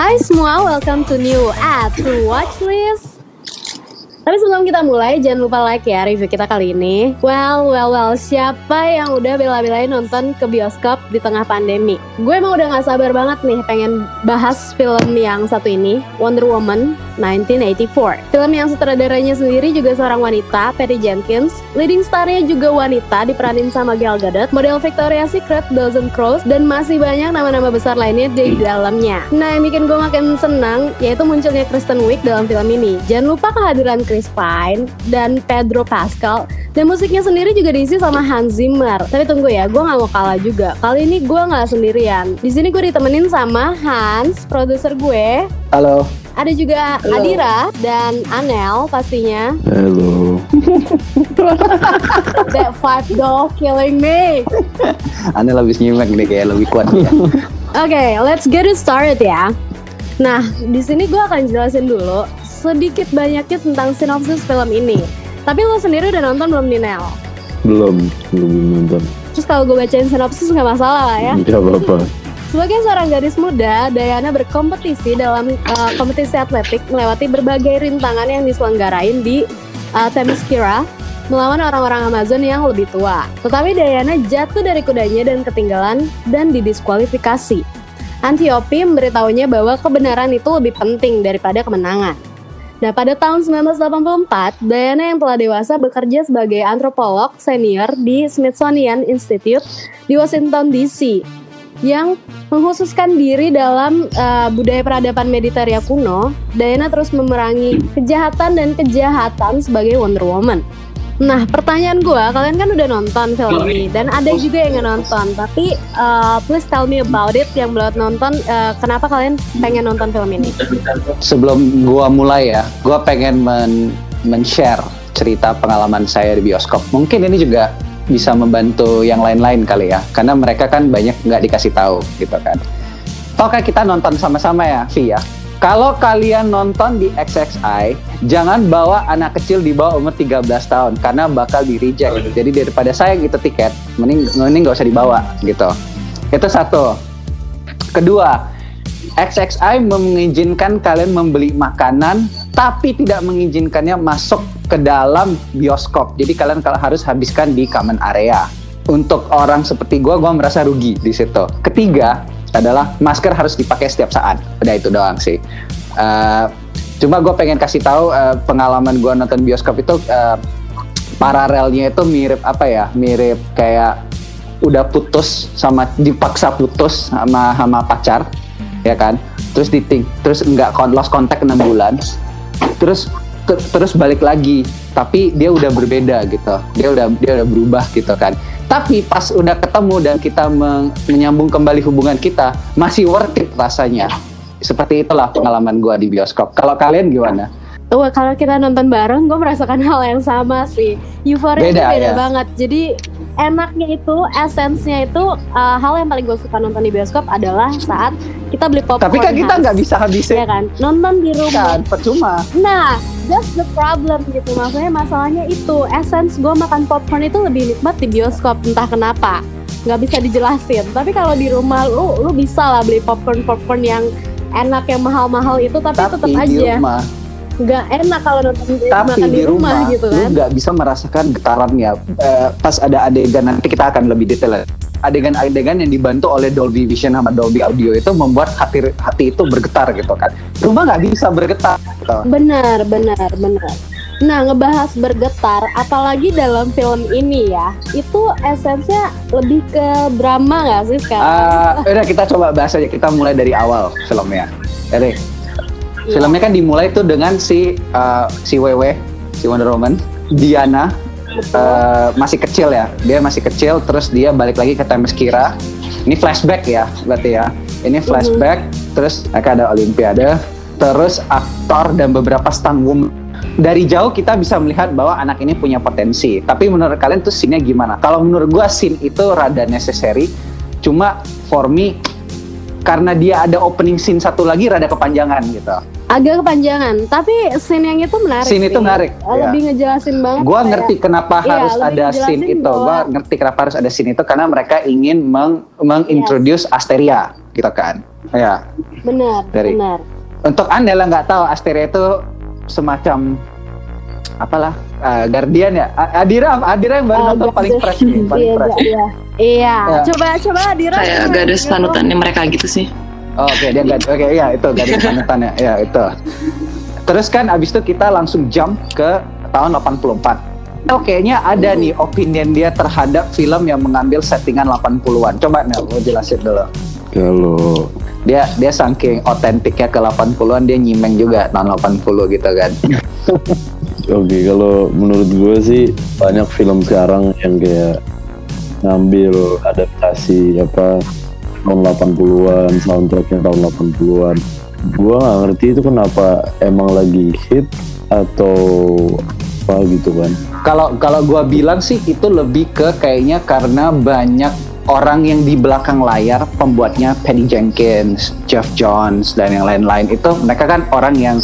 Hai semua, welcome to new app to watch list. Tapi sebelum kita mulai, jangan lupa like ya review kita kali ini. Well, well, well, siapa yang udah bela-belain nonton ke bioskop di tengah pandemi? Gue emang udah gak sabar banget nih pengen bahas film yang satu ini, Wonder Woman 1984. Film yang sutradaranya sendiri juga seorang wanita, Patty Jenkins. Leading starnya juga wanita, diperanin sama Gal Gadot. Model Victoria's Secret, Dozen Crows, dan masih banyak nama-nama besar lainnya di dalamnya. Nah, yang bikin gue makin senang yaitu munculnya Kristen Wiig dalam film ini. Jangan lupa kehadiran Chris Pine dan Pedro Pascal dan musiknya sendiri juga diisi sama Hans Zimmer. Tapi tunggu ya, gue nggak mau kalah juga. Kali ini gue nggak sendirian. Di sini gue ditemenin sama Hans, produser gue. Halo. Ada juga Halo. Adira dan Anel pastinya. Halo. That five doll killing me. Anda lebih nyimak nih kayak lebih kuat ya. Oke, let's get it started ya. Nah, di sini gue akan jelasin dulu sedikit banyaknya tentang sinopsis film ini. Tapi lo sendiri udah nonton belum nih Nel? belum belum nonton Terus kalau gue bacain sinopsis nggak masalah lah ya. nggak apa-apa Sebagai seorang gadis muda, Diana berkompetisi dalam uh, kompetisi atletik melewati berbagai rintangan yang diselenggarain di uh, Themyscira melawan orang-orang Amazon yang lebih tua. Tetapi Diana jatuh dari kudanya dan ketinggalan dan didiskualifikasi. Antiope memberitahunya bahwa kebenaran itu lebih penting daripada kemenangan. Nah, pada tahun 1984, Diana yang telah dewasa bekerja sebagai antropolog senior di Smithsonian Institute di Washington DC yang mengkhususkan diri dalam uh, budaya peradaban Mediteria kuno, Diana terus memerangi kejahatan dan kejahatan sebagai Wonder Woman. Nah, pertanyaan gua, kalian kan udah nonton film ini dan ada juga yang nggak nonton. Tapi uh, please tell me about it yang belum nonton. uh, kenapa kalian pengen nonton film ini? Sebelum gua mulai ya, gua pengen men men-share cerita pengalaman saya di bioskop. Mungkin ini juga bisa membantu yang lain-lain kali ya, karena mereka kan banyak nggak dikasih tahu gitu kan. Tahukah kita nonton sama-sama ya, Vi ya? Kalau kalian nonton di XXI, jangan bawa anak kecil di bawah umur 13 tahun karena bakal di reject. Jadi daripada sayang itu tiket, mending mending nggak usah dibawa gitu. Itu satu. Kedua, XXI mengizinkan kalian membeli makanan tapi tidak mengizinkannya masuk ke dalam bioskop. Jadi kalian kalau harus habiskan di common area. Untuk orang seperti gua, gua merasa rugi di situ. Ketiga adalah masker harus dipakai setiap saat. Udah itu doang sih. Eh, cuma gue pengen kasih tahu eh, pengalaman gua nonton bioskop itu eh, paralelnya itu mirip apa ya? Mirip kayak udah putus sama dipaksa putus sama sama pacar ya kan terus diting terus nggak lost contact enam bulan terus ter- terus balik lagi tapi dia udah berbeda gitu dia udah dia udah berubah gitu kan tapi pas udah ketemu dan kita menyambung kembali hubungan kita masih worth it rasanya seperti itulah pengalaman gua di bioskop kalau kalian gimana Wah, kalau kita nonton bareng, gue merasakan hal yang sama sih. Euforia itu Beda, beda ya? banget. Jadi enaknya itu, esensnya itu, uh, hal yang paling gue suka nonton di bioskop adalah saat kita beli popcorn. tapi kan kita nggak bisa ya habisin kan, nonton di rumah. kan percuma Nah, that's the problem gitu. Maksudnya masalahnya itu, essence gue makan popcorn itu lebih nikmat di bioskop, entah kenapa. Nggak bisa dijelasin. Tapi kalau di rumah lu, lu bisa lah beli popcorn popcorn yang enak yang mahal-mahal itu, tapi, tapi tetap di aja rumah nggak enak kalau nonton tapi makan di rumah, gitu lu kan. nggak bisa merasakan getarannya Eh, pas ada adegan nanti kita akan lebih detail adegan-adegan yang dibantu oleh Dolby Vision sama Dolby Audio itu membuat hati hati itu bergetar gitu kan rumah nggak bisa bergetar gitu. Benar, benar, benar. Nah, ngebahas bergetar, apalagi dalam film ini ya, itu esensinya lebih ke drama nggak sih sekarang? Eh, udah kita coba bahas aja kita mulai dari awal filmnya Iya. Filmnya kan dimulai tuh dengan si eh, si Wewe si Wonder Woman Diana eh, masih kecil ya. Dia masih kecil terus dia balik lagi ke Themyscira ini flashback ya berarti ya. Ini flashback terus mereka ada Olimpiade terus aktor dan beberapa stunt woman. Dari jauh kita bisa melihat bahwa anak ini punya potensi tapi menurut kalian tuh scene-nya gimana? Kalau menurut gua scene itu rada necessary cuma for me karena dia ada opening scene satu lagi rada kepanjangan gitu Agak kepanjangan, tapi scene yang itu menarik. Scene itu menarik, Eh, Lebih ngejelasin banget. Gua kayak- ngerti kenapa Iya, harus ada scene itu. bahwa- Gua ngerti kenapa harus ada scene itu karena mereka ingin meng mengintroduce Asteria gitu kan ya Benar, Dari- benar. untuk anda lah nggak tahu Asteria itu semacam apalah uh, Guardian ya Adira Adira yang baru Ah, nonton paling fresh nih paling Iya, fresh iya. Iya, Ya. coba coba Dira. Kayak garis panutannya mereka gitu sih. Oh, Oke, dia gak, oke ya itu garis panutannya, ya itu. Terus kan abis itu kita langsung jump ke tahun 84. Oh, kayaknya ada nih opinion dia terhadap film yang mengambil settingan 80-an. Coba Nel, mau jelasin dulu. Kalau Dia dia saking otentiknya ke 80-an dia nyimeng juga tahun 80 gitu kan. oke kalau menurut gue sih banyak film sekarang yang kayak ngambil adaptasi apa tahun 80-an, soundtracknya tahun 80-an. Gua nggak ngerti itu kenapa emang lagi hit atau apa gitu kan. Kalau kalau gua bilang sih itu lebih ke kayaknya karena banyak orang yang di belakang layar pembuatnya Patty Jenkins, Jeff Jones dan yang lain-lain itu mereka kan orang yang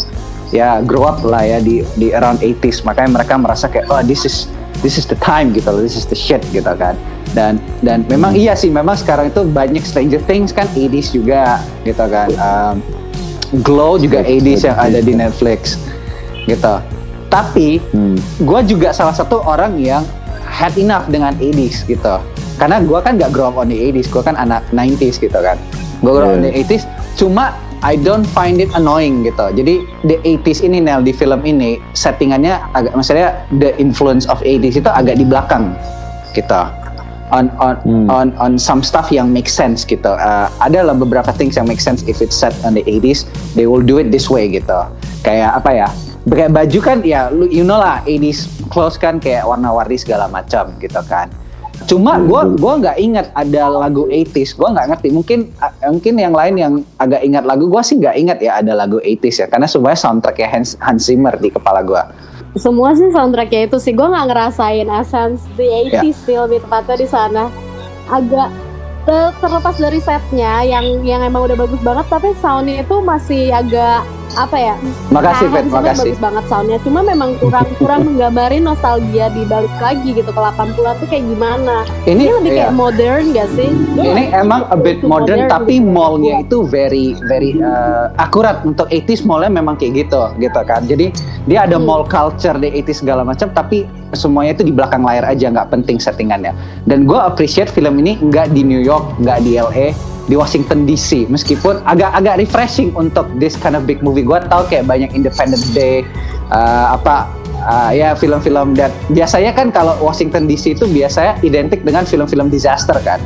ya grow up lah ya di di around 80s makanya mereka merasa kayak oh this is this is the time gitu loh, this is the shit gitu kan. Dan dan memang iya sih memang sekarang itu banyak Stranger Things kan 80s juga gitu kan. Um, Glow juga 80s yang ada di Netflix gitu. Tapi Hmm. gue juga salah satu orang yang had enough dengan 80s gitu karena gue kan gak grow up on the 80s gue kan anak 90s gitu kan gue grow up on the Yeah. 80s cuma I don't find it annoying gitu. Jadi the 80s ini Nel di film ini settingannya agak maksudnya the influence of 80s itu agak di belakang gitu on on Hmm. on on some stuff yang make sense gitu. Uh, ada lah beberapa things yang make sense if it's set on the 80s they will do it this way gitu. Kayak apa ya? Kayak baju kan ya you know lah 80s clothes kan kayak warna-warni segala macam gitu kan cuma Hmm, gua betul. gua nggak ingat ada lagu 80s gua nggak ngerti. Mungkin mungkin yang lain yang agak ingat lagu gua sih nggak ingat ya ada lagu 80s ya. Karena semuanya soundtracknya Hans, Hans Zimmer di kepala gua. Semua sih soundtracknya itu sih. Gue nggak ngerasain essence the 80s sih lebih tepatnya di sana. Agak te- terlepas dari setnya yang yang emang udah bagus banget tapi soundnya itu masih agak apa ya? makasih Pet Zimmer makasih bagus banget soundnya. Cuma memang kurang kurang menggambarin nostalgia di balik lagi gitu ke 80-an tuh kayak gimana. ini Ini lebih ya. kayak modern gak sih? Ini emang a bit itu modern tapi gitu. mallnya itu very very uh, akurat untuk 80s mallnya memang kayak gitu gitu kan jadi dia ada Hmm. mall culture di 80s segala macam tapi semuanya itu di belakang layar aja nggak penting settingannya dan gue appreciate film ini nggak di New York nggak di LA di Washington DC meskipun agak-agak refreshing untuk this kind of big movie. Gue tahu kayak banyak Independence Day uh, apa uh, ya film-film dan biasanya kan kalau Washington DC itu biasanya identik dengan film-film disaster kan.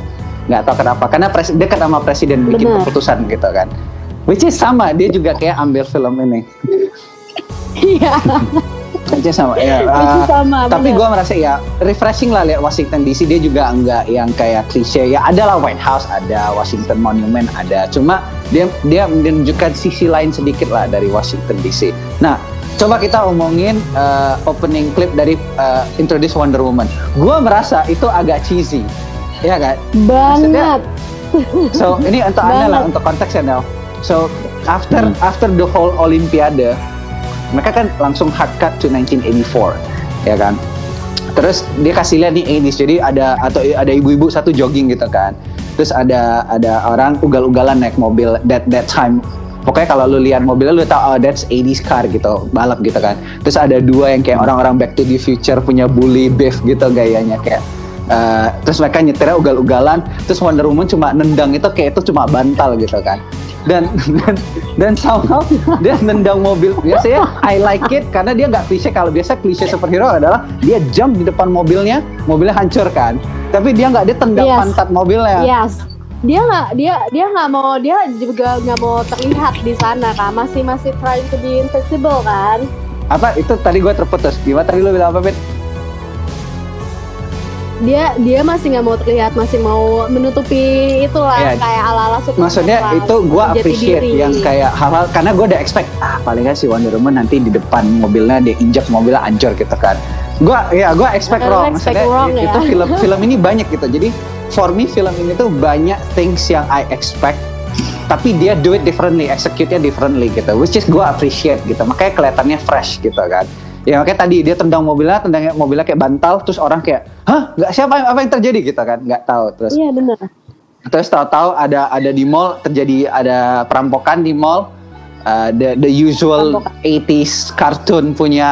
Nggak tahu kenapa. Karena pres dekat sama presiden bikin Benar. keputusan gitu kan. Which is sama dia juga kayak ambil film ini. Iya, is sama ya uh, sama. tapi gue merasa ya refreshing lah lihat Washington DC dia juga enggak yang kayak klise ya ada lah White House ada Washington Monument ada cuma dia dia menunjukkan sisi lain sedikit lah dari Washington DC nah coba kita omongin uh, opening clip dari uh, Introduce Wonder Woman gue merasa itu agak cheesy ya kan banget. So ini untuk anda lah untuk konteksnya. So after Hmm. after the whole Olimpiade, mereka kan langsung hard cut to 1984, ya kan. Terus dia kasih lihat nih 80s, jadi ada atau ada ibu-ibu satu jogging gitu kan. Terus ada ada orang ugal-ugalan naik mobil that that time. Pokoknya kalau lu lihat mobilnya lu tahu oh that's 80s car gitu, balap gitu kan. Terus ada dua yang kayak orang-orang Back to the Future punya bully beef gitu gayanya kayak Uh, terus mereka nyetirnya ugal-ugalan terus Wonder Woman cuma nendang itu kayak itu cuma bantal gitu kan dan dan dan somehow dia nendang mobil biasanya I like it karena dia nggak klise kalau biasa klise superhero adalah dia jump di depan mobilnya mobilnya hancur kan tapi dia nggak dia tendang Yes. pantat mobilnya Yes. Dia nggak dia dia nggak mau dia juga nggak mau terlihat di sana kan masih masih trying to be invisible kan. apa itu tadi gue terputus gimana tadi lu bilang apa Pit? Dia dia masih nggak mau terlihat masih mau menutupi itulah Iya. kayak ala ala Superman maksudnya itu gue appreciate diri. yang kayak hal-hal karena gue udah expect ah paling nggak si Wonder Woman nanti di depan mobilnya dia injak mobilnya hancur gitu kan gue ya gue expect Lu wrong expect maksudnya wrong, itu ya. film film ini banyak gitu jadi for me film ini tuh banyak things yang I expect tapi dia do it differently, execute-nya differently gitu, which is gue appreciate gitu, makanya kelihatannya fresh gitu kan. Ya makanya tadi dia tendang mobilnya, tendang mobilnya kayak bantal, terus orang kayak, hah, nggak siapa yang apa yang terjadi? Gitu kan, nggak tahu terus Iya bener. terus tahu-tahu ada ada di mall terjadi ada perampokan di mall. Uh, the the usual 80s cartoon punya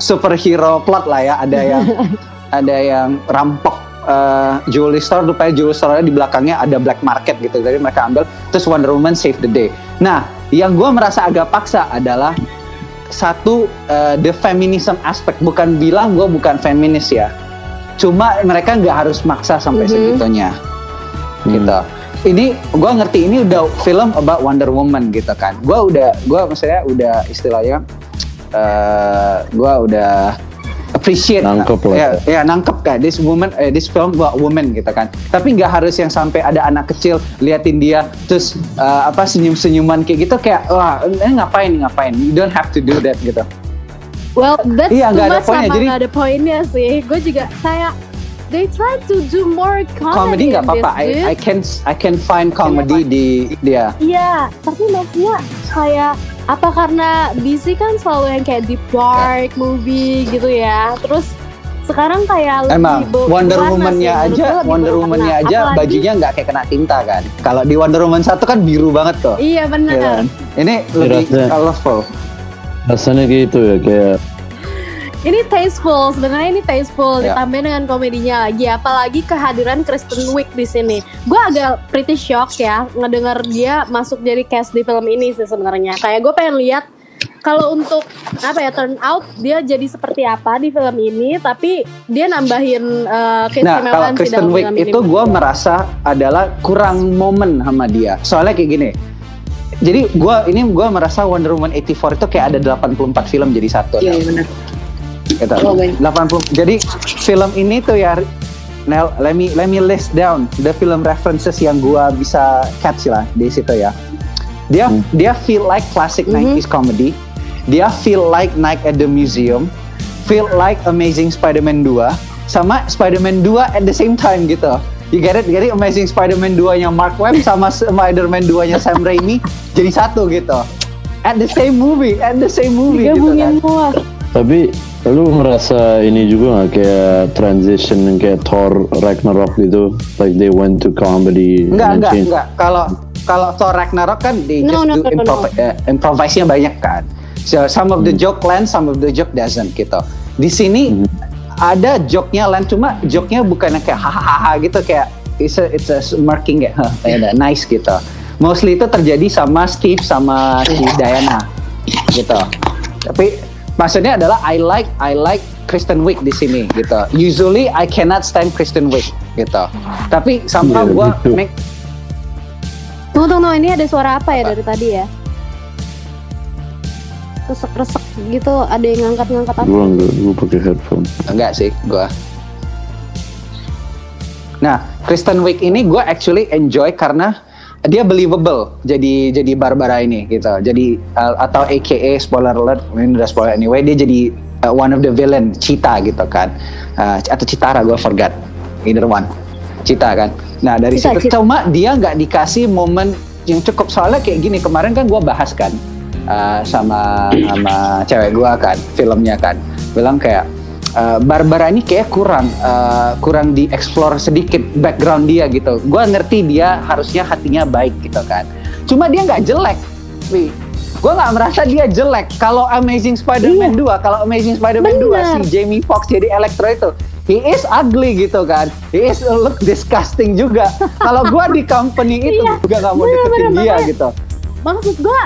superhero plot lah ya. Ada yang ada yang rampok uh, jewelry store rupanya jewelry store di belakangnya ada black market gitu. Jadi mereka ambil terus Wonder Woman save the day. Nah yang gue merasa agak paksa adalah satu uh, the feminism aspect bukan bilang gue bukan feminis ya cuma mereka nggak harus maksa sampai Mhm. segitunya Hmm. gitu ini gue ngerti ini udah film about Wonder Woman gitu kan gue udah gue maksudnya udah istilahnya eh gue udah appreciate Nangkep lah. ya, ya nangkep kan this woman eh, this film about woman gitu kan tapi nggak harus yang sampai ada anak kecil liatin dia terus eh, apa senyum senyuman kayak gitu kayak wah eh, ngapain ngapain you don't have to do that gitu Well, that's Iya, too nggak ada much poinnya. sama Jadi- nggak ada poinnya sih. Gue juga kayak they try to do more comedy, comedy nggak apa-apa. I, I can I can find comedy di dia Iya, tapi maksudnya kayak apa karena DC kan selalu yang kayak deep dark movie gitu ya. Terus sekarang kayak lebih Emang Wonder Woman-nya aja, lebih Wonder. Woman-nya aja Apalagi- bajunya nggak kayak kena tinta kan. Kalau di Wonder Woman satu kan biru banget tuh. Iya ya benar. kan? Ini lebih Rasanya- colorful. rasanya gitu ya kayak Ini tasteful, sebenarnya ini tasteful Ya. ditambahin dengan komedinya lagi, apalagi kehadiran Kristen Wiig di sini. Gue agak pretty shock ya ngedenger dia masuk jadi cast di film ini sih sebenarnya. Kayak gue pengen lihat kalau untuk apa ya turn out dia jadi seperti apa di film ini, tapi dia nambahin uh, Nah, kalau Kristen Wiig itu gue merasa adalah kurang momen sama dia. Soalnya kayak gini. Jadi gue ini gue merasa Wonder Woman 84 itu kayak ada 84 film jadi satu. Iya, iya benar. Gitu. Oh, baik. 80 jadi film ini tuh ya Nel, let me let me list down the film references yang gua bisa catch lah di situ ya. Dia Hmm. dia feel like classic Mhm. 90s comedy. Dia feel like Night at the Museum. Feel like Amazing Spider-Man 2 sama Spider-Man 2 at the same time gitu. You get it? Jadi Amazing Spider-Man 2-nya Mark Webb sama Spider-Man 2-nya Sam Raimi jadi satu gitu. At the same movie, at the same movie gitu kan. Digabungin semua. tapi lu ngerasa ini juga nggak kayak transition yang kayak Thor Ragnarok gitu like they went to comedy Enggak, enggak, changed. enggak. Kalau kalau Thor Ragnarok kan they No, just no, do no, no, improv- eh, improvise-nya banyak kan. So some of the joke land, some of the joke doesn't gitu. Di sini Mhm. ada joke-nya land, cuma joke-nya bukannya kayak hahaha gitu kayak it's a, it's a smirking kayak, huh, kayak nice gitu. Mostly itu terjadi sama Steve sama si Diana gitu. Tapi maksudnya adalah I like I like Kristen Wiig di sini gitu. Usually I cannot stand Kristen Wiig gitu. Tapi somehow Iya, gua gitu. make Tunggu, tunggu, ini ada suara apa ya dari tadi ya? Resek-resek gitu, ada yang ngangkat-ngangkat apa? Gua enggak, gua pakai headphone. Enggak sih, gua. Nah, Kristen Wiig ini gua actually enjoy karena dia believable jadi jadi Barbara ini gitu. Jadi uh, atau AKA spoiler alert, ini udah spoiler anyway, dia jadi uh, one of the villain, Cheetah gitu kan. Uh, atau Citara gua forgot. Either one. Cheetah kan. Nah, dari Cheetah, situ Cheetah. cuma dia nggak dikasih momen yang cukup soalnya kayak gini kemarin kan gua bahas kan uh, sama sama cewek gua kan filmnya kan bilang kayak uh, Barbara ini kayak kurang uh, kurang dieksplor sedikit background dia gitu gua ngerti dia harusnya hatinya baik gitu kan cuma dia nggak jelek Wi. Gue nggak merasa dia jelek. Kalau Amazing Spider-Man 2, kalau Amazing Spider-Man 2 Bener. si Jamie Foxx jadi Electro itu, he is ugly gitu kan. He is look disgusting juga. kalau gua di company itu Iya, juga nggak mau bener, deketin bener, dia makanya- gitu. Maksud gua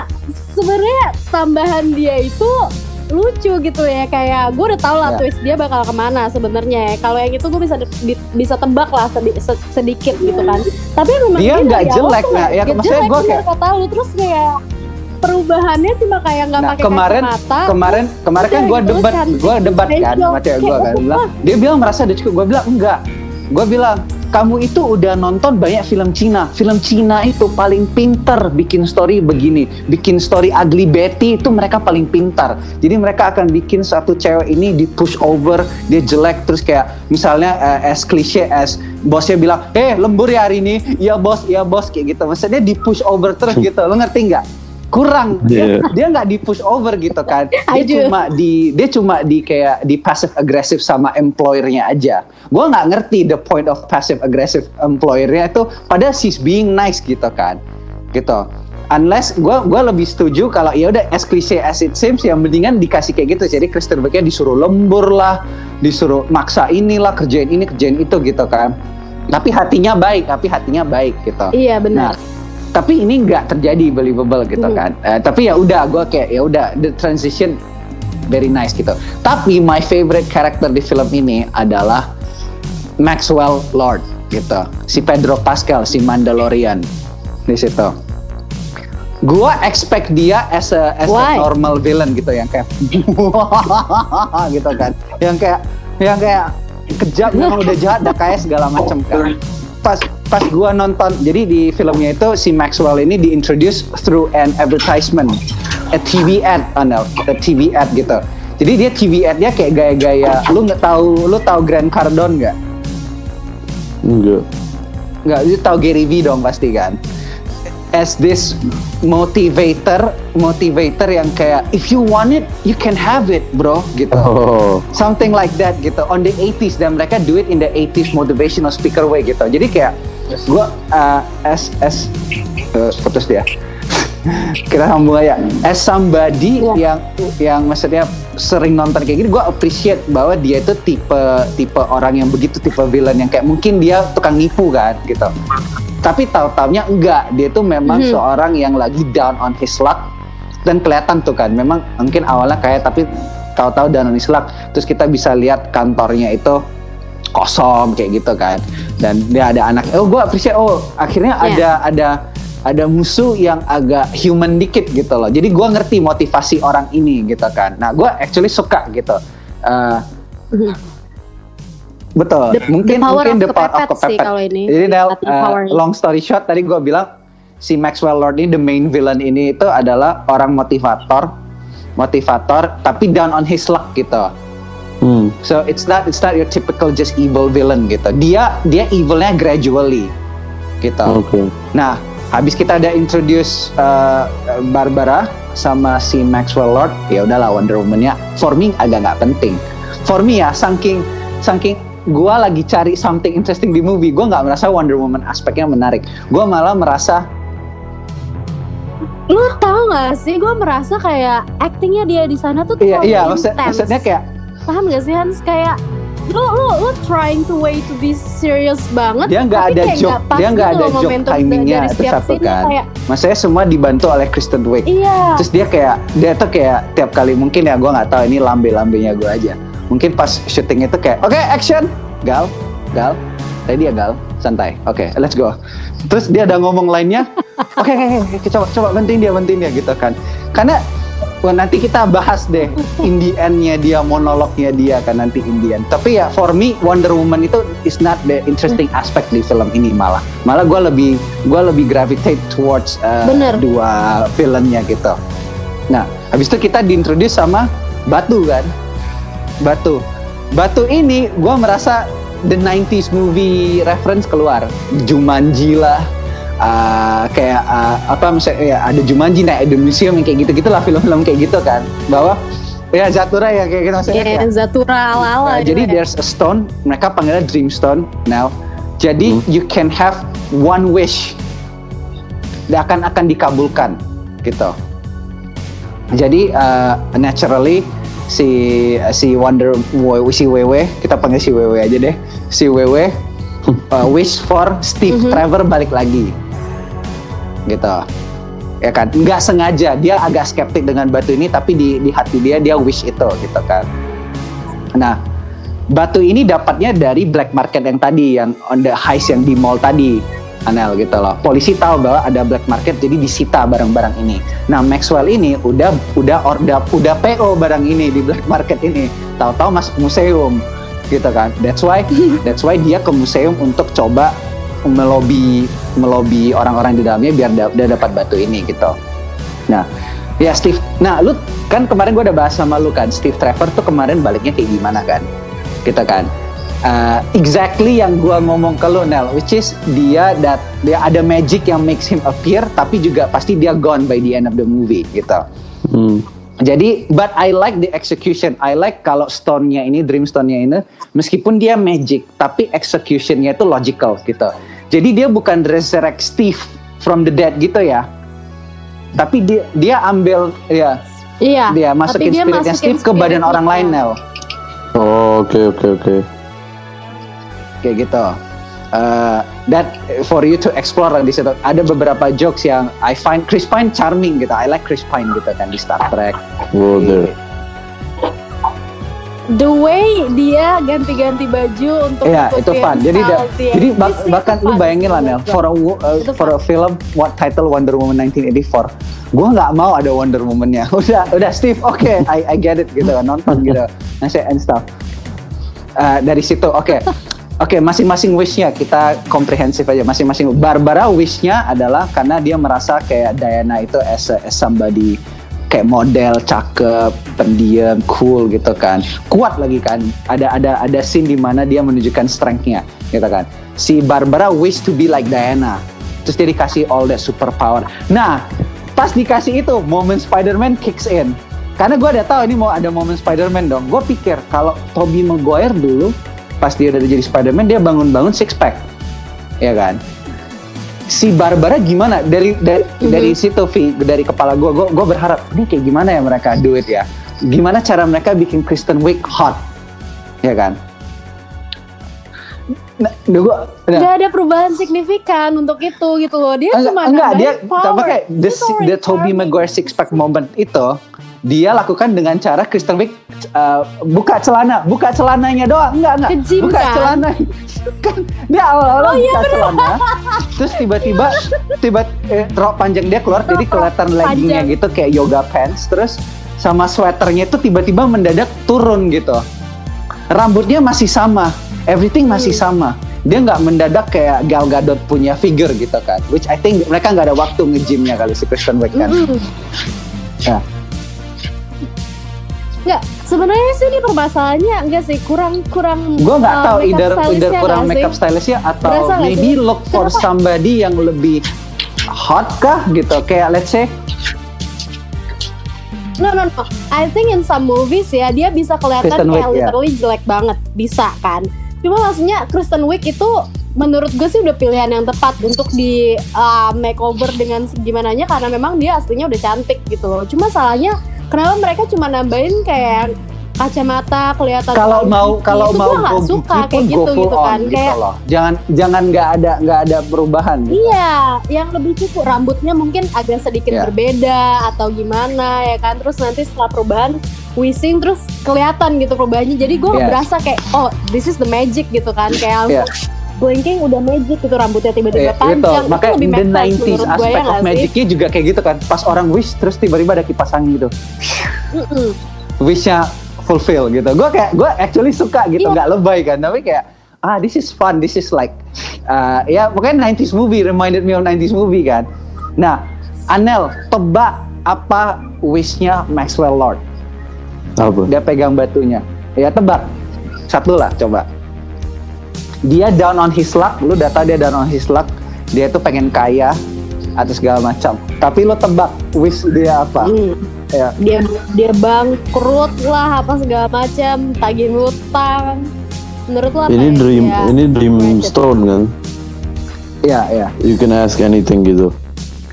sebenarnya tambahan dia itu lucu gitu ya kayak gue udah tau lah Ya. twist dia bakal ke mana sebenarnya. Ya. kalau yang itu gue bisa bisa tebak lah sedi- se- sedikit gitu kan. Tapi memang Dia nggak awal jelek, nah, nggak- ya, maksudnya bener kayak- kata lu. Terus kayak perubahannya cuma kayak nggak Nah pakai kemarin kacamata. kemarin kemarin kan gue gitu, debat cantik, gue debat kan sama cewek gue kan. bilang dia bilang merasa udah cukup. Gue bilang enggak. Gue bilang kamu itu udah nonton banyak film Cina. Film Cina itu paling pintar bikin story begini. Bikin story ugly Betty itu mereka paling pintar. Jadi mereka akan bikin satu cewek ini di push over dia jelek terus kayak misalnya eh, as cliche as bosnya bilang eh lembur ya hari ini. Iya bos. Iya bos. Kayak gitu. Maksudnya di push over terus gitu. Lo ngerti nggak kurang. Dia Iya. dia nggak di push over gitu kan. Dia cuma di dia cuma di kayak di passive aggressive sama employernya aja. Gue nggak ngerti the point of passive aggressive employernya itu padahal she's being nice gitu kan. Gitu. Unless gue gua lebih setuju kalau ya udah as cliche as it seems yang mendingan dikasih kayak gitu. Jadi Kristen Becknya disuruh lembur lah disuruh maksa inilah kerjain ini kerjain itu gitu kan. Tapi hatinya baik tapi hatinya baik gitu. Iya benar. Nah, tapi ini nggak terjadi believable gitu Hmm. kan. Eh, tapi ya udah, gue kayak ya udah the transition very nice gitu. Tapi my favorite character di film ini adalah Maxwell Lord gitu. Si Pedro Pascal, si Mandalorian di situ. Gua expect dia as a as a normal villain gitu yang kayak gitu kan. Yang kayak yang kayak kejam udah jahat udah kayak segala macam kan. Pas pas gua nonton jadi di filmnya itu si Maxwell ini diintroduce through an advertisement a TV ad Anel, a TV ad gitu. Jadi dia TV ad-nya kayak gaya-gaya lu nggak tahu lu tahu Grant Cardone nggak? Enggak. Nggak, lu tahu Gary Vee dong pasti kan. As this motivator, motivator yang kayak if you want it, you can have it, bro, gitu. Oh. Something like that gitu. On the 80s dan mereka do it in the 80s motivational speaker way gitu. Jadi kayak gua uh, as as uh, putus dia. Kita sambung aja. As somebody Iya. yang yang maksudnya sering nonton kayak gini, gue appreciate bahwa dia itu tipe tipe orang yang begitu tipe villain yang kayak mungkin dia tukang nipu kan gitu. Tapi tahu-taunya enggak, dia tuh memang Mhm. seorang yang lagi down on his luck dan kelihatan tuh kan, memang mungkin awalnya kayak tapi tahu-tahu down on his luck. Terus kita bisa lihat kantornya itu kosong kayak gitu kan dan dia ada anak. Oh gue appreciate. Oh akhirnya Iya. ada ada ada musuh yang agak human dikit gitu loh. Jadi gue ngerti motivasi orang ini gitu kan. Nah gue actually suka gitu. Mhm. betul. The- mungkin the power mungkin of the power of kepepet sih kalau ini. jadi Del Latin eh, long story short tadi gue bilang si Maxwell Lord ini the main villain ini itu adalah orang motivator. Motivator tapi down on his luck gitu Hmm. So it's not it's not your typical just evil villain gitu. Dia dia evilnya gradually gitu. Oke. Nah, habis kita ada introduce uh, Barbara sama si Maxwell Lord, ya udahlah Wonder Woman-nya for me agak nggak penting. For me ya, saking saking gua lagi cari something interesting di movie, gua nggak merasa Wonder Woman aspeknya menarik. Gua malah merasa Lu tau gak sih, gue merasa kayak actingnya dia di sana tuh iya terlalu iya maksud, intense. maksudnya kayak paham gak sih Hans kayak lu lu lu trying to way to be serious banget dia nggak ada joke, pas dia nggak gitu ada joke timingnya itu satu kan. kayak Maksudnya semua dibantu oleh Kristen Wiig. iya Terus dia kayak dia tuh kayak tiap kali mungkin ya gue nggak tahu ini lambe-lambenya gue aja. Mungkin pas syuting itu kayak oke action gal gal ready ya gal santai oke let's go. Terus dia ada ngomong lainnya oke oke coba coba penting dia penting dia gitu kan. Karena wah, nanti kita bahas deh in the end-nya dia monolognya dia kan nanti in the end. Tapi ya for me Wonder Woman itu is not the interesting aspect di film ini malah. Malah gue lebih gue lebih gravitate towards uh, Bener. dua villainnya gitu. Nah, habis itu kita diintroduce sama Batu kan. Batu. Batu ini gue merasa the 90s movie reference keluar. Jumanji lah. Uh, kayak uh, apa misalnya ya ada Jumanji naik ada museum yang kayak gitu-gitu lah film-film kayak gitu kan. Bahwa ya Zatura ya kayak gitu maksudnya. kayak kayak- Zatura ala-ala Uh, gitu jadi ya. there's a stone, mereka panggilnya Dreamstone now. Jadi Hmm. you can have one wish. Dan akan akan dikabulkan gitu. Jadi uh, naturally si si Wonder Wo- si Wewe kita panggil si Wewe aja deh. Si Wewe uh, wish for Steve Mhm. Trevor balik lagi. Gitu. Ya kan, nggak sengaja dia agak skeptik dengan batu ini tapi di di hati dia dia wish itu gitu kan. Nah, batu ini dapatnya dari black market yang tadi, yang on the heist yang di mall tadi, Anel gitu loh. Polisi tahu bahwa ada black market, jadi disita barang-barang ini. Nah, Maxwell ini udah udah udah udah PO barang ini di black market ini. Tahu-tahu masuk museum, gitu kan. That's why that's why dia ke museum untuk coba melobi melobi orang-orang di dalamnya biar da- dia dapat batu ini gitu. Nah, ya Steve. Nah, lu kan kemarin gue udah bahas sama lu kan, Steve Trevor tuh kemarin baliknya kayak gimana kan? Gitu kan. uh, exactly yang gua ngomong ke lo Nel, which is dia that dia ada magic yang makes him appear, tapi juga pasti dia gone by the end of the movie gitu. Hmm. Jadi, but I like the execution. I like kalau stone-nya ini, dream stone-nya ini, meskipun dia magic, tapi execution-nya itu logical gitu. Jadi dia bukan resurrect Steve from the dead gitu ya. Tapi dia dia ambil ya Iya. dia masukin tapi dia spiritnya masukin Steve ke badan orang lain Nel. Oh, oke oke oke. Kayak gitu. Uh, that for you to explore di situ ada beberapa jokes yang I find Chris Pine charming gitu. I like Chris Pine gitu kan di Star Trek. Wow there. The way dia ganti-ganti baju untuk Iya, itu fun. Jadi da- jadi bak- is bahkan lu bayangin lah Nel, for a uh, for a film what title Wonder Woman 1984. Gua nggak mau ada Wonder Woman-nya. Udah, udah Steve, oke, I, I get it gitu, nonton gitu, ngasih and stuff. Uh, dari situ, oke. Oke, masing-masing wish-nya kita komprehensif aja. Masing-masing Barbara wish-nya adalah karena dia merasa kayak Diana itu as, a, as somebody kayak model, cakep, pendiam, cool gitu kan. Kuat lagi kan. Ada ada ada scene di mana dia menunjukkan strength-nya gitu kan. Si Barbara wish to be like Diana. Terus dia dikasih all that superpower. Nah, pas dikasih itu, momen Spider-Man kicks in. Karena gue udah tahu ini mau ada momen Spider-Man dong. Gue pikir kalau Tobey Maguire dulu pas dia udah jadi Spider-Man dia bangun-bangun six pack. Ya kan? Si Barbara gimana dari dari Mhm. dari situ Vi, dari kepala gue, gue gue berharap ini kayak gimana ya mereka do it ya? Gimana cara mereka bikin Kristen Wiig hot? Ya kan? Nah, gua, nah, Gak ada perubahan signifikan untuk itu gitu loh. Dia enggak, cuma enggak dia tapi kayak the, the Tobey. Maguire six pack moment itu dia lakukan dengan cara Kristen Wiig uh, buka celana, buka celananya doang, enggak enggak, Ke gym, buka kan? celana. kan dia awal-awal Oh, iya, buka celana, terus tiba-tiba tiba eh, rok panjang dia keluar jadi kelihatan leggingnya gitu kayak yoga pants, terus sama sweaternya itu tiba-tiba mendadak turun gitu. Rambutnya masih sama, everything masih Hmm. sama. Dia nggak mendadak kayak Gal Gadot punya figure gitu kan. Which I think mereka nggak ada waktu nge-gymnya kali si Kristen Wiig kan. Mm-mm. Ya. Nggak, sebenarnya sih ini permasalahannya enggak sih kurang kurang. Gue nggak uh, tahu either either kurang makeup stylistnya atau Berasa maybe sih? look for Kenapa? somebody yang lebih hot kah gitu. Kayak let's say No no no. I think in some movies ya dia bisa kelihatan Kristen kayak Wiig, ya. literally jelek banget, bisa kan. Cuma maksudnya Kristen Wiig itu menurut gue sih udah pilihan yang tepat untuk di uh, makeover dengan segimananya karena memang dia aslinya udah cantik gitu loh. Cuma salahnya kenapa mereka cuma nambahin kayak kacamata kelihatan kalau mau geeky. kalau Itu mau gue suka kayak go gitu gitu on kan gitu kayak loh. Jangan jangan nggak ada nggak ada perubahan. gitu. Iya, yang lebih cukup rambutnya mungkin agak sedikit Iya. berbeda atau gimana ya kan. Terus nanti setelah perubahan wishing terus kelihatan gitu perubahannya. Jadi gue Yes. berasa kayak oh this is the magic gitu kan. Kayak Iya. Blinking udah magic gitu rambutnya tiba-tiba Iya, panjang. gitu. Makanya itu lebih the make sense 90s menurut gue ya aspect nggak of magicnya juga kayak gitu kan. Pas orang wish terus tiba-tiba ada kipas angin gitu. Wishnya fulfill gitu. Gue kayak gue actually suka gitu, Iya. nggak lebay kan. Tapi kayak ah this is fun, this is like uh, ya pokoknya 90s movie reminded me of 90s movie kan. Nah, Anel tebak apa wishnya Maxwell Lord? Apa? Dia pegang batunya. Ya tebak. Satu lah coba. Dia down on his luck, lu udah tahu dia down on his luck. Dia tuh pengen kaya atau segala macam. Tapi lu tebak wish dia apa? Hmm. Ya. Dia dia bangkrut lah apa segala macam, tagih hutang. Menurut lo apa Ini yang dream, dia ini dream stone kan? Iya, iya. You can ask anything gitu.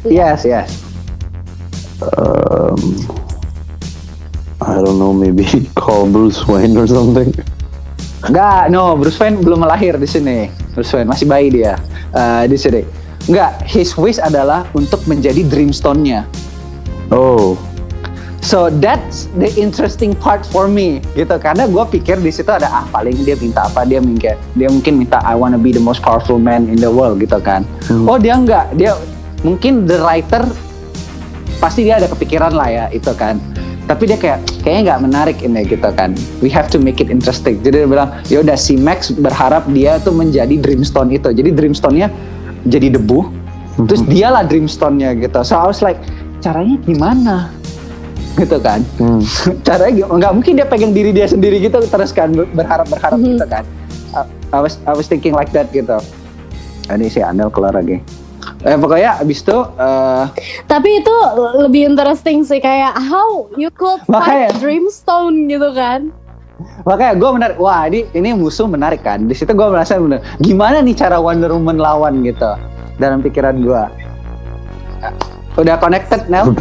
Yes, yes. Um, I don't know, maybe call Bruce Wayne or something. Enggak, no, Bruce Wayne belum lahir di sini. Bruce Wayne masih bayi dia eh, di sini. Enggak, his wish adalah untuk menjadi Dreamstone-nya. Oh, So that's the interesting part for me gitu karena gue pikir di situ ada ah paling dia minta apa dia mungkin dia mungkin minta I wanna be the most powerful man in the world gitu kan Hmm. oh dia enggak dia mungkin the writer pasti dia ada kepikiran lah ya itu kan tapi dia kayak kayaknya nggak menarik ini gitu kan we have to make it interesting jadi dia bilang ya udah si Max berharap dia tuh menjadi Dreamstone itu jadi Dreamstone-nya jadi debu terus dialah Dreamstone-nya gitu so I was like caranya gimana gitu kan hmm. caranya gimana? nggak mungkin dia pegang diri dia sendiri gitu terus kan ber- berharap berharap Mhm. gitu kan I, I was I was thinking like that gitu. Ini si Anel keluar lagi. Eh pokoknya abis itu eh, Tapi itu lebih interesting sih kayak how you could Makanya. find Dreamstone gitu kan. makanya gue menarik. Wah ini ini musuh menarik kan. Di situ gue merasa bener. Gimana nih cara Wonder Woman lawan gitu dalam pikiran gue. Udah connected Nel?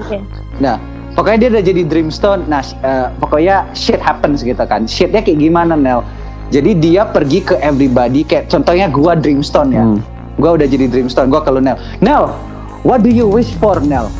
Oke. Nah, pokoknya dia udah jadi Dreamstone. Nah, eh, pokoknya shit happens gitu kan. Shitnya kayak gimana, Nel? Jadi dia pergi ke everybody kayak contohnya gua Dreamstone ya. Hmm. Gua udah jadi Dreamstone. Gua ke lu Nel. Nel, what do you wish for, Nel?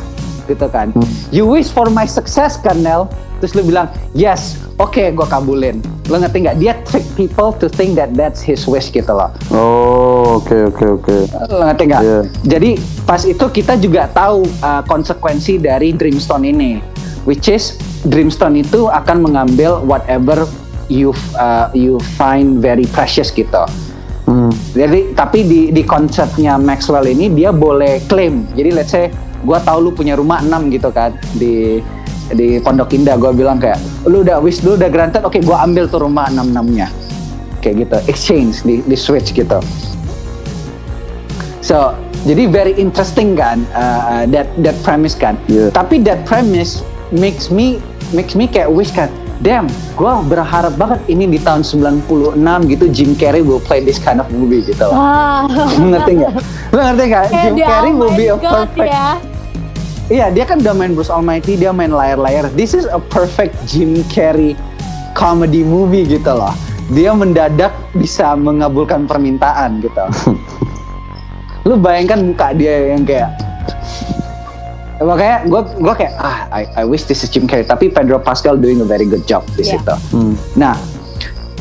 Gitu kan. Hmm. You wish for my success kan, Nel? Terus lu bilang, yes, oke gua kabulin. Lu ngerti nggak? Dia trick people to think that that's his wish gitu loh. Oh, oke oke oke. Lo ngerti nggak? Iya. Jadi pas itu kita juga tahu uh, konsekuensi dari Dreamstone ini, which is Dreamstone itu akan mengambil whatever you uh, you find very precious gitu. Hmm. Jadi tapi di di konsepnya Maxwell ini dia boleh claim. Jadi let's say gua tahu lu punya rumah 6 gitu kan di di Pondok Indah gua bilang kayak lu udah wish lu udah granted oke gua ambil tuh rumah 6 nya kayak gitu exchange di di switch gitu so jadi very interesting kan uh, uh, that that premise kan Yeah. tapi that premise makes me makes me kayak wish kan damn gua berharap banget ini di tahun 96 gitu Jim Carrey will play this kind of movie gitu loh. Lu ngerti nggak? Lu ngerti nggak? Kayak Jim dia, Carrey oh will be a God, perfect ya. Iya, dia kan udah main Bruce Almighty, dia main layar-layar. This is a perfect Jim Carrey comedy movie gitu loh. Dia mendadak bisa mengabulkan permintaan gitu. Lu bayangkan muka dia yang kayak makanya gue gue kayak ah I, I wish this is Jim Carrey tapi Pedro Pascal doing a very good job di Yeah. situ. Hmm. Nah,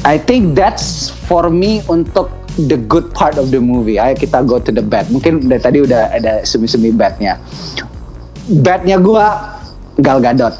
I think that's for me untuk the good part of the movie. Ayo kita go to the bad. Mungkin dari tadi udah ada semi-semi badnya. Badnya gua Gal Gadot.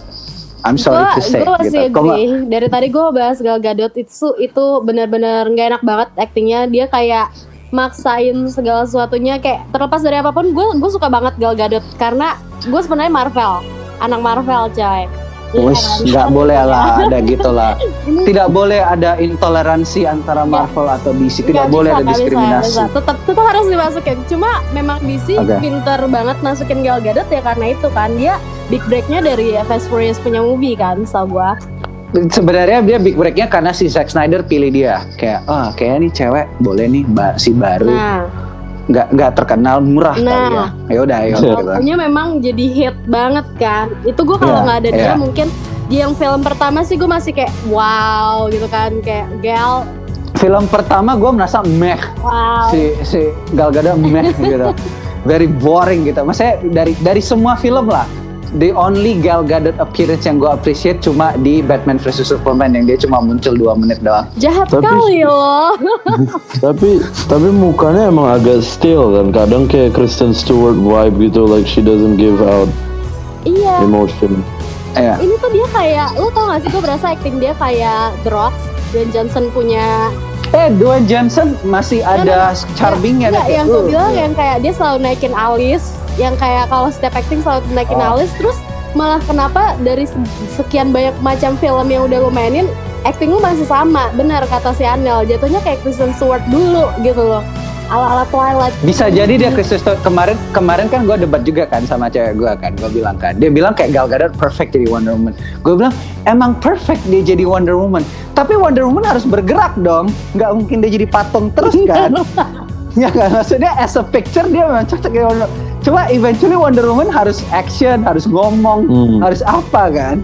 I'm sorry Gua- to say gua masih gitu. Agree. Dari tadi gue bahas Gal Gadot itu itu benar-benar nggak enak banget aktingnya. Dia kayak maksain segala sesuatunya kayak terlepas dari apa pun gue gue suka banget Gal Gadot karena gue sebenarnya Marvel anak Marvel coy Wes, nggak boleh lah ada gitu lah. Tidak boleh ada intoleransi antara Marvel atau DC. Tidak nggak boleh bisa, ada bisa, diskriminasi. nggak bisa. Tetap tetap harus dimasukin. Cuma memang DC Oke. pinter banget masukin Gal Gadot ya karena itu kan dia big breaknya dari Fast Furious punya movie kan, setahu gua. Sebenarnya dia big breaknya karena si Zack Snyder pilih dia. Kayak, ah kayaknya nih cewek boleh nih ba- si baru. Nah, nggak nggak terkenal murah kali ya. Nah. Ya udah, ayo gitu. Pokoknya memang jadi hit banget kan. Itu gue kalau Iya, nggak ada dia iya. mungkin di yang film pertama sih gue masih kayak wow gitu kan kayak Gal Film pertama gue merasa meh wow. si si Gal Gadot meh gitu. Very boring gitu. Maksudnya dari dari semua film lah. The only Gal Gadot appearance yang gue appreciate cuma di Batman vs Superman yang dia cuma muncul 2 menit doang. Jahat Tapi- kali loh. tapi tapi mukanya emang agak still kan kadang kayak Kristen Stewart vibe gitu like she doesn't give out iya. emotion Iya. Ini tuh dia kayak lu tau gak sih gue berasa acting dia kayak The Rock dan Johnson punya Eh, Dwayne Johnson masih ada charmingnya Nggak, deh, kayak, yang gue uh, bilang iya. yang kayak dia selalu naikin alis yang kayak kalau step acting selalu naikin Oh. alis terus malah kenapa dari se- sekian banyak macam film yang udah lu mainin acting lu masih sama. Benar kata si Anel. Jatuhnya kayak Kristen Stewart dulu gitu loh. Ala ala Twilight. Bisa jadi dia Kristen Stewart. Kemarin kemarin kan gue debat juga kan sama cewek gue kan. Gue bilang kan dia bilang kayak Gal Gadot perfect jadi Wonder Woman. Gue bilang emang perfect dia jadi Wonder Woman. Tapi Wonder Woman harus bergerak dong. Nggak mungkin dia jadi patung terus kan. Ya kan? Maksudnya as a picture dia memang cocok jadi Wonder cuma eventually Wonder Woman harus action harus ngomong Hmm. harus apa kan?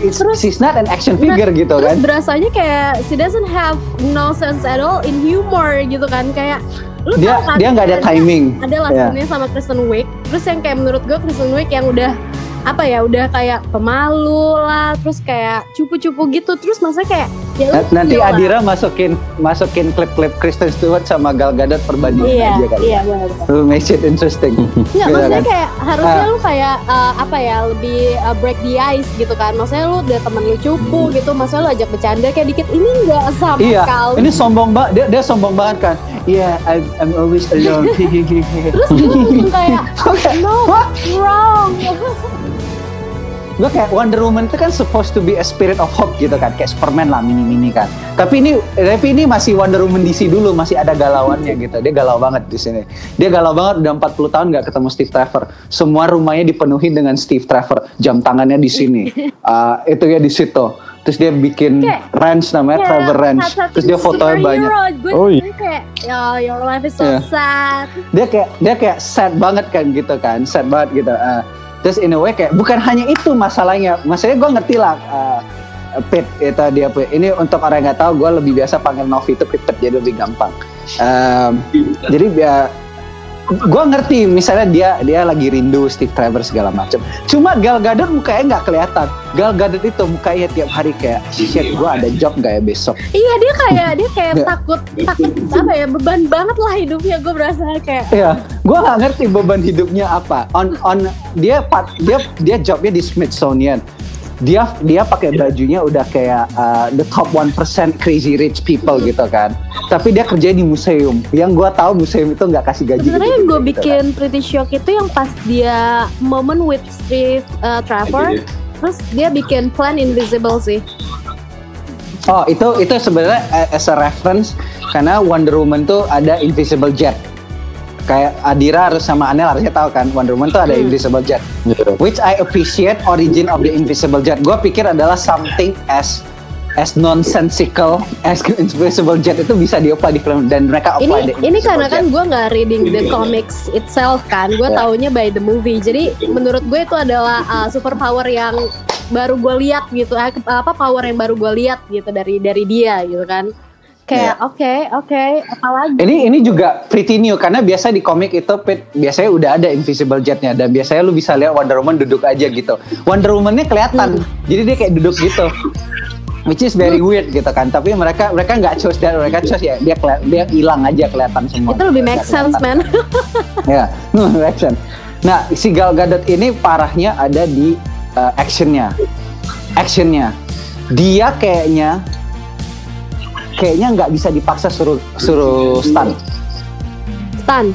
It's, Terus- she's not an action figure Nah, gitu terus kan? berasanya kayak she doesn't have no sense at all in humor gitu kan? Kayak lu dia tau kan dia nggak ada timing. ada lah Ya. sebenarnya sama Kristen Wiig. Terus yang kayak menurut gue Kristen Wiig yang udah apa ya udah kayak pemalu lah terus kayak cupu-cupu gitu terus masa kayak ya lu Nanti lah. Adira masukin masukin klip-klip Kristen Stewart sama Gal Gadot perbandingan iya aja kali. iya benar. Lu make it interesting. Nggak, Gitu maksudnya kan? kayak harusnya Ah. lu kayak uh, apa ya lebih uh, break the ice gitu kan maksudnya lu udah temen lu cupu gitu maksudnya lu ajak bercanda kayak dikit ini nggak sama Hmm. Iya, sekali ini sombong banget. Dia, dia sombong banget kan. Iya, yeah, I'm, I'm always alone. terus gue langsung kayak no wrong gue kayak Wonder Woman itu kan supposed to be a spirit of hope gitu kan kayak Superman lah mini-mini kan. Tapi ini tapi ini masih Wonder Woman DC dulu masih ada galauannya gitu. Dia galau banget di sini. Dia galau banget udah 40 tahun nggak ketemu Steve Trevor. Semua rumahnya dipenuhi dengan Steve Trevor. Jam tangannya di sini. Uh, itu ya di situ. Terus dia bikin Kayak- ranch namanya Kayak Trevor Ranch. terus dia fotonya banyak. Gue Oh, iya. gue kayak, ya your life is so Iya. sad. dia kayak dia kayak sad banget kan gitu kan. Sad banget gitu. Ah, terus in a way kayak bukan hanya itu masalahnya. Masalahnya gue ngerti lah uh, Pit itu dia Pit. ini untuk orang yang nggak tahu gue lebih biasa panggil Novi itu Pit Pit. Jadi lebih gampang. Um, jadi ya gue ngerti misalnya dia dia lagi rindu Steve Trevor segala macam cuma Gal Gadot mukanya nggak kelihatan. Gal Gadot itu mukanya tiap hari kayak shit gue ada job nggak ya besok? Iya dia kayak dia kayak takut takut apa ya beban banget lah hidupnya gue berasa kayak. Iya, gue nggak ngerti beban hidupnya apa. On on dia part dia dia jobnya di Smithsonian. Dia dia pakai bajunya udah kayak uh, the top 1% crazy rich people gitu kan. Tapi dia kerja di museum. Yang gue tahu museum itu nggak kasih gaji. sebenarnya yang gue gitu kan. bikin pretty shock itu yang pas dia moment with Steve uh, Trevor terus dia bikin plan invisible sih Oh itu itu sebenarnya a- as a reference karena Wonder Woman tuh ada invisible jet. Kayak Adira harus sama Anel harusnya tahu kan Wonder Woman tuh ada Hmm. invisible jet. Iya. which I appreciate origin of the invisible jet. Gue pikir adalah something as as nonsensical as invisible jet itu bisa di-apply di film dan mereka apply ini the ini karena kan gue nggak reading the comics itself kan gue Ya. taunya by the movie jadi menurut gue itu adalah uh, super power yang baru gue lihat gitu eh, apa power yang baru gue lihat gitu dari dari dia gitu kan kayak oke oke apalagi ini ini juga pretty new karena biasa di komik itu Pit, biasanya udah ada invisible jetnya dan biasanya lu bisa lihat Wonder Woman duduk aja gitu. Wonder Woman-nya kelihatan, Hmm. jadi dia kayak duduk gitu. Which is very weird gitu kan. Tapi mereka mereka nggak choose that, mereka choose ya dia dia hilang aja kelihatan semua. itu lebih make sense man ya no action nah si Gal Gadot ini parahnya ada di uh, actionnya actionnya dia kayaknya kayaknya nggak bisa dipaksa suruh suruh stun. Stan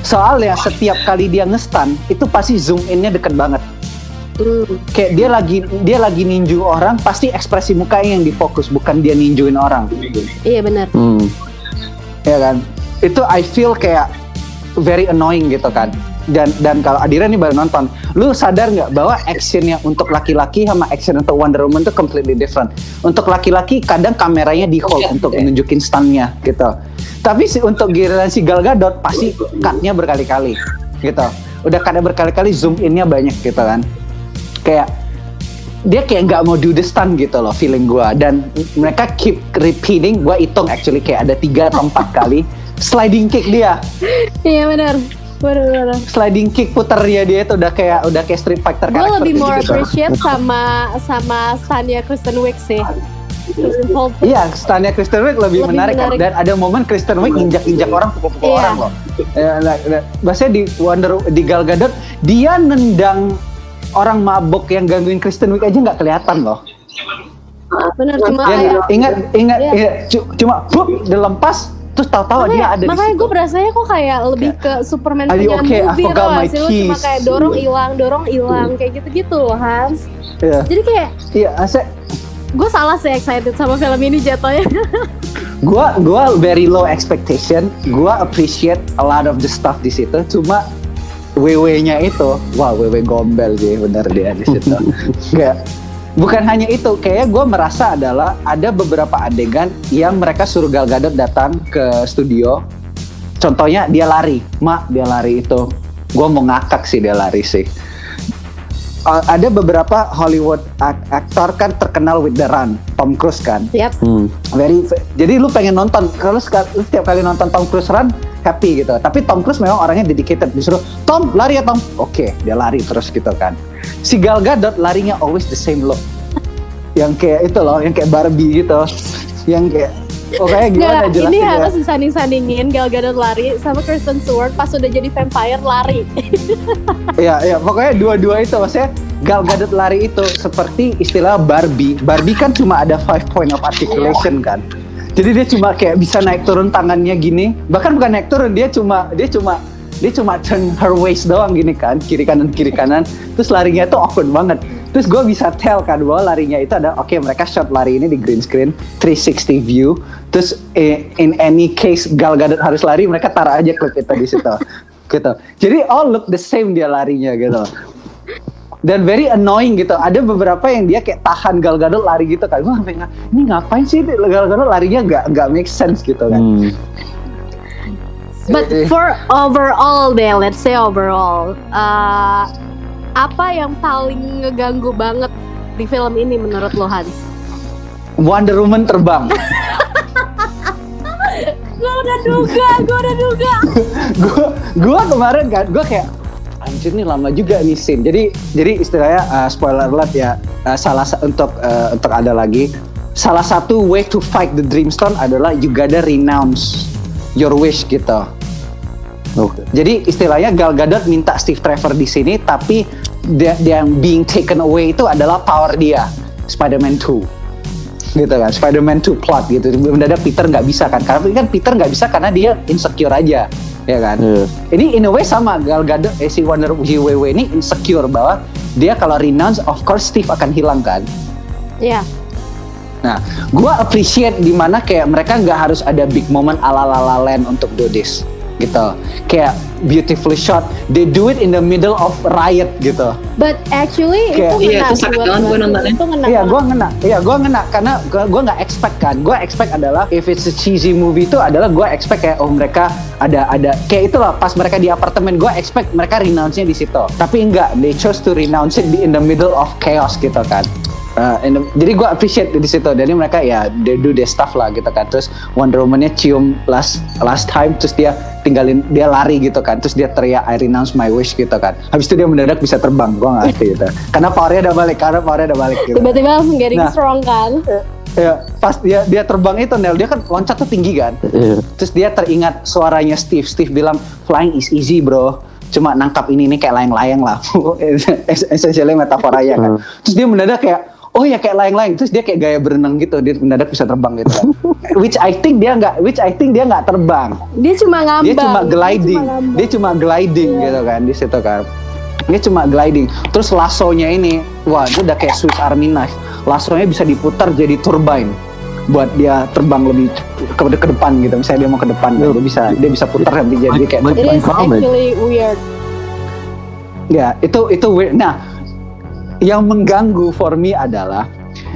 soalnya setiap kali dia nge-stun itu pasti zoom innya deket banget. Hmm. kayak dia lagi dia lagi ninju orang pasti ekspresi mukanya yang difokus bukan dia ninjuin orang. Iya benar. Hmm. ya kan? Itu I feel kayak very annoying gitu kan dan dan kalau Adira nih baru nonton lu sadar nggak bahwa actionnya untuk laki-laki sama action untuk Wonder Woman itu completely different? Untuk laki-laki kadang kameranya di hold untuk nunjukin stunnya gitu. Tapi si untuk giliran si Gal Gadot pasti cutnya berkali-kali gitu. Udah kadang berkali-kali zoom innya banyak gitu kan. Kayak dia kayak nggak mau do the stun gitu loh feeling gua. Dan mereka keep repeating gua hitung actually kayak ada tiga atau empat kali sliding kick dia. Iya benar benar benar sliding kick puternya dia itu udah kayak udah kayak Street Fighter gue lebih gitu. more appreciate sama sama stunnya Kristen Wiig sih Iya, stunnya Kristen Wiig lebih, Lebih menarik, menarik. dan ada momen Kristen Wiig injak-injak orang pukul-pukul Iya. orang loh. Ya, nah, nah, di Wonder di Gal Gadot dia nendang orang mabok yang gangguin Kristen Wiig aja nggak kelihatan loh. benar cuma Ya, ingat ingat Iya. iya, cu- cuma bup dilepas terus tahu-tahu dia makanya, ada di makanya gue berasanya kok kayak lebih ke Superman punya okay? Movie tau gak sih? Lu cuma kayak dorong hilang dorong hilang kayak gitu-gitu loh Hans. Iya, jadi kayak iya, saya gue salah sih excited sama film ini jatuhnya gua gua very low expectation. Gua appreciate a lot of the stuff di situ. Cuma WW-nya itu wah WW gombel sih bener dia di situ. Nggak, bukan hanya itu kayak gua merasa adalah ada beberapa adegan yang mereka suruh Gal Gadot datang ke studio. Contohnya dia lari. Mak dia lari itu. Gua mau ngakak sih dia lari sih. Uh, ada beberapa Hollywood ak- aktor kan terkenal with the run Tom Cruise kan? Yap. Hmm. very jadi lu pengen nonton kalau setiap kali nonton Tom Cruise run happy gitu. Tapi Tom Cruise memang orangnya dedicated. Disuruh Tom lari ya Tom. Oke dia lari terus gitu kan si Gal Gadot larinya always the same look yang kayak itu loh yang kayak Barbie gitu yang kayak pokoknya gimana Nggak, jelasin ini ya harus disanding-sandingin Gal Gadot lari sama Kristen Stewart pas udah jadi vampire lari Iya, iya, pokoknya dua-dua itu maksudnya Gal Gadot lari itu seperti istilah Barbie. Barbie kan cuma ada five point of articulation kan. Jadi dia cuma kayak bisa naik turun tangannya gini. Bahkan bukan naik turun, dia cuma dia cuma dia cuma turn her waist doang gini kan, kiri kanan kiri kanan. Terus larinya tuh awkward banget. terus gue bisa tell kan bahwa larinya itu ada oke mereka shot lari ini di green screen 360 view. Terus eh, in any case Gal Gadot harus lari mereka taruh aja klip itu di situ. Gitu. Jadi all look the same dia larinya gitu. Dan very annoying gitu. Ada beberapa yang dia kayak tahan Gal Gadot lari gitu kan. Gue sampai ini ngapain sih Gal Gadot larinya nggak nggak make sense gitu kan. Hmm. But for overall deh, let's say overall, uh, apa yang paling ngeganggu banget di film ini menurut lo Hans? Wonder Woman terbang Gue udah duga, gue udah duga. gue gue kemarin kan gue kayak anjir nih lama juga nih scene jadi jadi istilahnya uh, spoiler alert ya uh, salah sa- untuk uh, untuk ada lagi salah satu way to fight the dreamstone adalah you gotta renounce your wish gitu Oke. jadi istilahnya Gal Gadot minta Steve Trevor di sini tapi dia, dia yang being taken away itu adalah power dia Spider-Man 2 gitu kan Spider-Man 2 plot gitu mendadak Peter nggak bisa kan karena kan Peter nggak bisa karena dia insecure aja ya kan Iya. ini in a way sama Gal Gadot eh, si Wonder JWW ini insecure bahwa dia kalau renounce of course Steve akan hilang kan Iya. Nah, gua appreciate di mana kayak mereka nggak harus ada big moment ala La La Land untuk do this, gitu. Kayak beautifully shot, they do it in the middle of riot gitu. But actually Kayak- itu Iya, ngena itu banget gua sih. nontonnya. Itu ngena. Iya, gua ngena. Iya, gua ngena karena gua, gua nggak expect kan. Gua expect adalah if it's a cheesy movie itu adalah gua expect kayak oh mereka ada ada kayak itulah pas mereka di apartemen gua expect mereka renounce-nya di situ. Tapi enggak, they chose to renounce it in the middle of chaos gitu kan. Uh, the- jadi gue appreciate di situ. Jadi mereka ya they do their stuff lah gitu kan. Terus Wonder Woman-nya cium last last time, terus dia tinggalin dia lari gitu kan. Terus dia teriak I renounce my wish gitu kan. Habis itu dia mendadak bisa terbang. Gue nggak ngerti gitu. Karena powernya udah balik. Karena powernya udah balik gitu. Tiba-tiba langsung getting Nah. strong kan. Ya, pas dia dia terbang itu Nel, dia kan loncat tuh tinggi kan. Iya. Terus dia teringat suaranya Steve. Steve bilang flying is easy bro. Cuma nangkap ini nih kayak layang-layang lah. Essentially metaforanya kan. Hmm. Terus dia mendadak kayak oh ya kayak layang-layang. Terus dia kayak gaya berenang gitu. Dia mendadak bisa terbang gitu. which I think dia nggak, which I think dia nggak terbang. Dia cuma ngambang. Dia cuma gliding. ngambang. Dia cuma gliding Iya. gitu kan di situ kan. Dia cuma gliding. Terus lasonya ini, wah itu udah kayak Swiss Army knife. Lasonya bisa diputar jadi turbine buat dia terbang lebih ke, ke depan gitu. Misalnya dia mau ke depan, Iya. dia bisa dia bisa putar nanti jadi kayak It is actually weird. Ya, itu itu weird. Nah, yang mengganggu for me adalah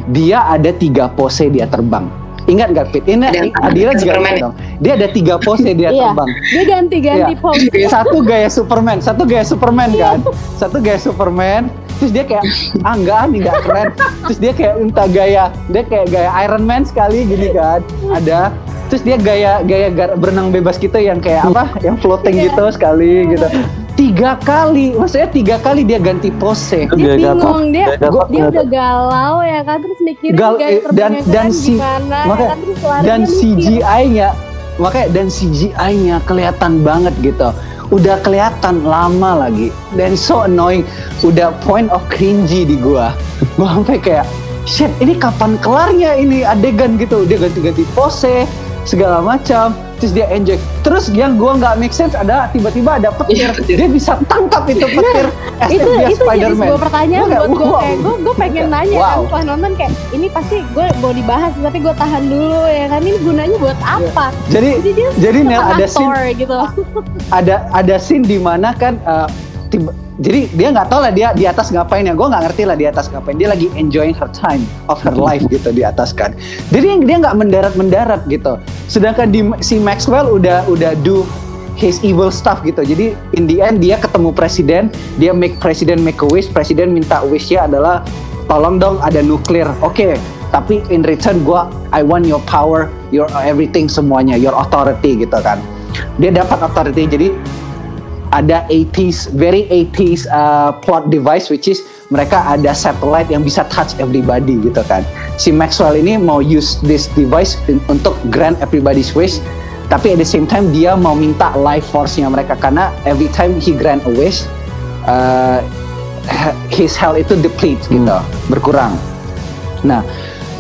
dia ada tiga pose dia terbang. Ingat gak Pit? Ini Adila juga Superman ingat ya? dong. Dia ada tiga pose dia Iya. terbang. Dia ganti-ganti Iya. pose. Satu gaya Superman, satu gaya Superman kan. Satu gaya Superman, terus dia kayak ah enggak ah, ini enggak keren. Terus dia kayak entah gaya, dia kayak gaya Iron Man sekali gini kan. Ada terus dia gaya gaya berenang bebas gitu yang kayak apa? Yang floating Iya. gitu sekali gitu. Tiga kali, maksudnya tiga kali dia ganti pose. Dia Gaya bingung, dia Gaya gatot dia udah galau ya kan? Terus mikirin Gal- gaya eh, dan- dan si- gimana ya makanya- kan? Terus dan. CGI-nya makanya dan CGI-nya kelihatan banget gitu. Udah kelihatan lama lagi. Dan so annoying udah point of cringy di gua. Gua sampai kayak shit ini kapan kelarnya ini adegan gitu? Dia ganti-ganti pose segala macam terus dia enjoy terus yang gua nggak make sense ada tiba-tiba ada petir Iya, petir. dia bisa tangkap itu petir as if itu dia itu jadi Spider-Man. sebuah pertanyaan Gua buat gue wow. kayak gue gue pengen nanya Wow. kan setelah nonton kayak ini pasti gue mau dibahas tapi gue tahan dulu ya kan ini gunanya buat apa jadi jadi dia jadi Nel ada scene gitu ada ada scene di mana kan uh, tiba- jadi dia nggak tahu lah dia di atas ngapain ya. Gue nggak ngerti lah di atas ngapain. Dia lagi enjoying her time of her life gitu di atas kan. Jadi dia nggak mendarat mendarat gitu. Sedangkan di si Maxwell udah udah do his evil stuff gitu. Jadi in the end dia ketemu presiden dia make presiden make a wish. Presiden minta wishnya adalah tolong dong ada nuklir. Oke tapi in return gua I want your power your everything semuanya your authority gitu kan. Dia dapat authority jadi ada 80s very 80s uh, plot device which is mereka ada satellite yang bisa touch everybody gitu kan. Si Maxwell ini mau use this device in- untuk grant everybody's wish tapi at the same time dia mau minta life force-nya mereka karena every time he grant a wish uh, his health itu deplete gitu berkurang. Nah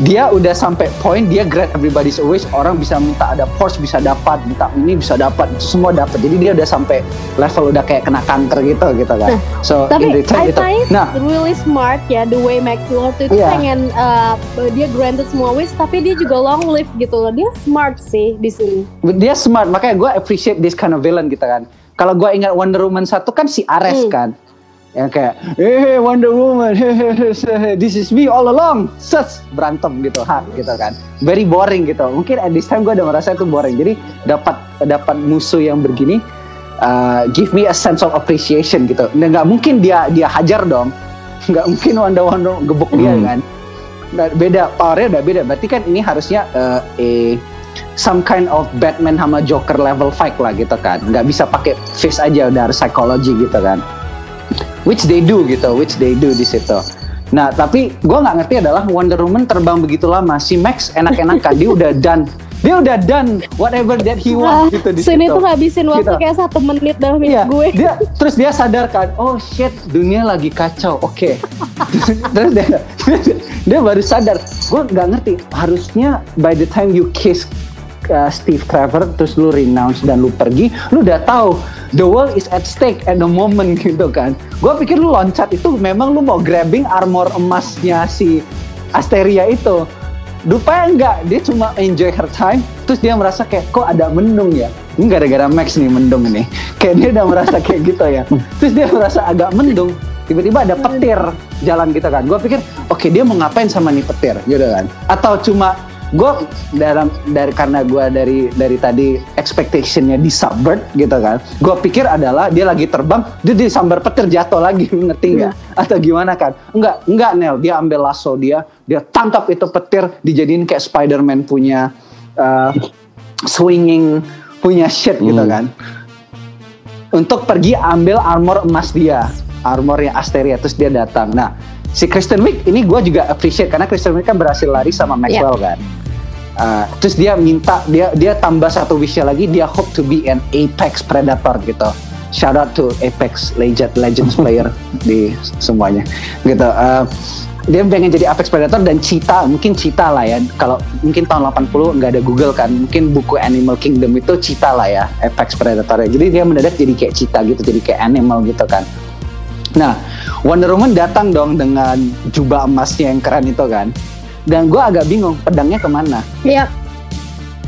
dia udah sampai poin dia grant everybody's wish. Orang bisa minta ada Porsche bisa dapat minta ini bisa dapat. Itu semua dapat. Jadi dia udah sampai level udah kayak kena kanker gitu gitu kan. Nah, so Tapi in return I itu find nah. really smart ya the way Max Lord itu Iya. pengen uh, dia granted semua wish tapi dia juga long live gitu loh. Dia smart sih di sini. dia smart. Makanya gue appreciate this kind of villain gitu kan. Kalau gue ingat Wonder Woman satu kan si Ares Hmm. kan yang kayak eh Wonder Woman this is me all along. Ses berantem gitu ha gitu kan. Very boring gitu. Mungkin at this time gue udah merasa itu boring. Jadi dapat dapat musuh yang begini uh, give me a sense of appreciation gitu. Nah, nggak mungkin dia dia hajar dong. Nggak mungkin Wonder Woman gebuk dia Hmm. kan. Nah, beda powernya udah beda. Berarti kan ini harusnya uh, eh, some kind of Batman sama Joker level fight lah gitu kan. Nggak bisa pakai face aja udah harus psychology gitu kan which they do gitu which they do di situ nah tapi gue nggak ngerti adalah Wonder Woman terbang begitu lama si Max enak-enakan dia udah done dia udah done whatever that he Wah, wants gitu di sini situ tuh ngabisin waktu Gitu. kayak satu menit dalam hidup gue. dia terus dia sadar kan, oh shit, dunia lagi kacau. Oke. terus dia, dia baru sadar, gue nggak ngerti. Harusnya by the time you kiss uh, Steve Trevor, terus lu renounce dan lu pergi, lu udah tahu the world is at stake at the moment gitu kan. Gue pikir lu loncat itu memang lu mau grabbing armor emasnya si Asteria itu. Rupanya enggak, dia cuma enjoy her time, terus dia merasa kayak kok ada mendung ya. Ini gara-gara Max nih mendung nih. Kayak dia udah merasa kayak gitu ya. Terus dia merasa agak mendung, tiba-tiba ada petir jalan gitu kan. Gue pikir, oke dia mau ngapain sama nih petir gitu kan. Atau cuma gue dalam dari karena gue dari dari tadi expectationnya di suburb gitu kan gue pikir adalah dia lagi terbang dia disambar petir jatuh lagi ngerti nggak? Atau gimana kan? Enggak enggak Nel. Dia ambil lasso dia dia tangkap itu petir dijadiin kayak Spider-Man punya uh, swinging punya shit gitu Hmm. kan. Untuk pergi ambil armor emas dia armornya Asteria terus dia datang. Nah si Kristen Wiig ini gue juga appreciate karena Kristen Wiig kan berhasil lari sama Maxwell kan Uh, terus dia minta dia dia tambah satu wishnya lagi dia hope to be an apex predator gitu. Shout out to apex legend legends player di semuanya. Gitu Uh, dia pengen jadi apex predator dan cheetah mungkin cheetah lah ya. Kalau mungkin tahun 80 nggak ada Google kan mungkin buku Animal Kingdom itu cheetah lah ya apex predator jadi dia mendadak jadi kayak cheetah gitu jadi kayak animal gitu kan. Nah, Wonder Woman datang dong dengan jubah emasnya yang keren itu kan. Dan gue agak bingung pedangnya ke mana. Iya,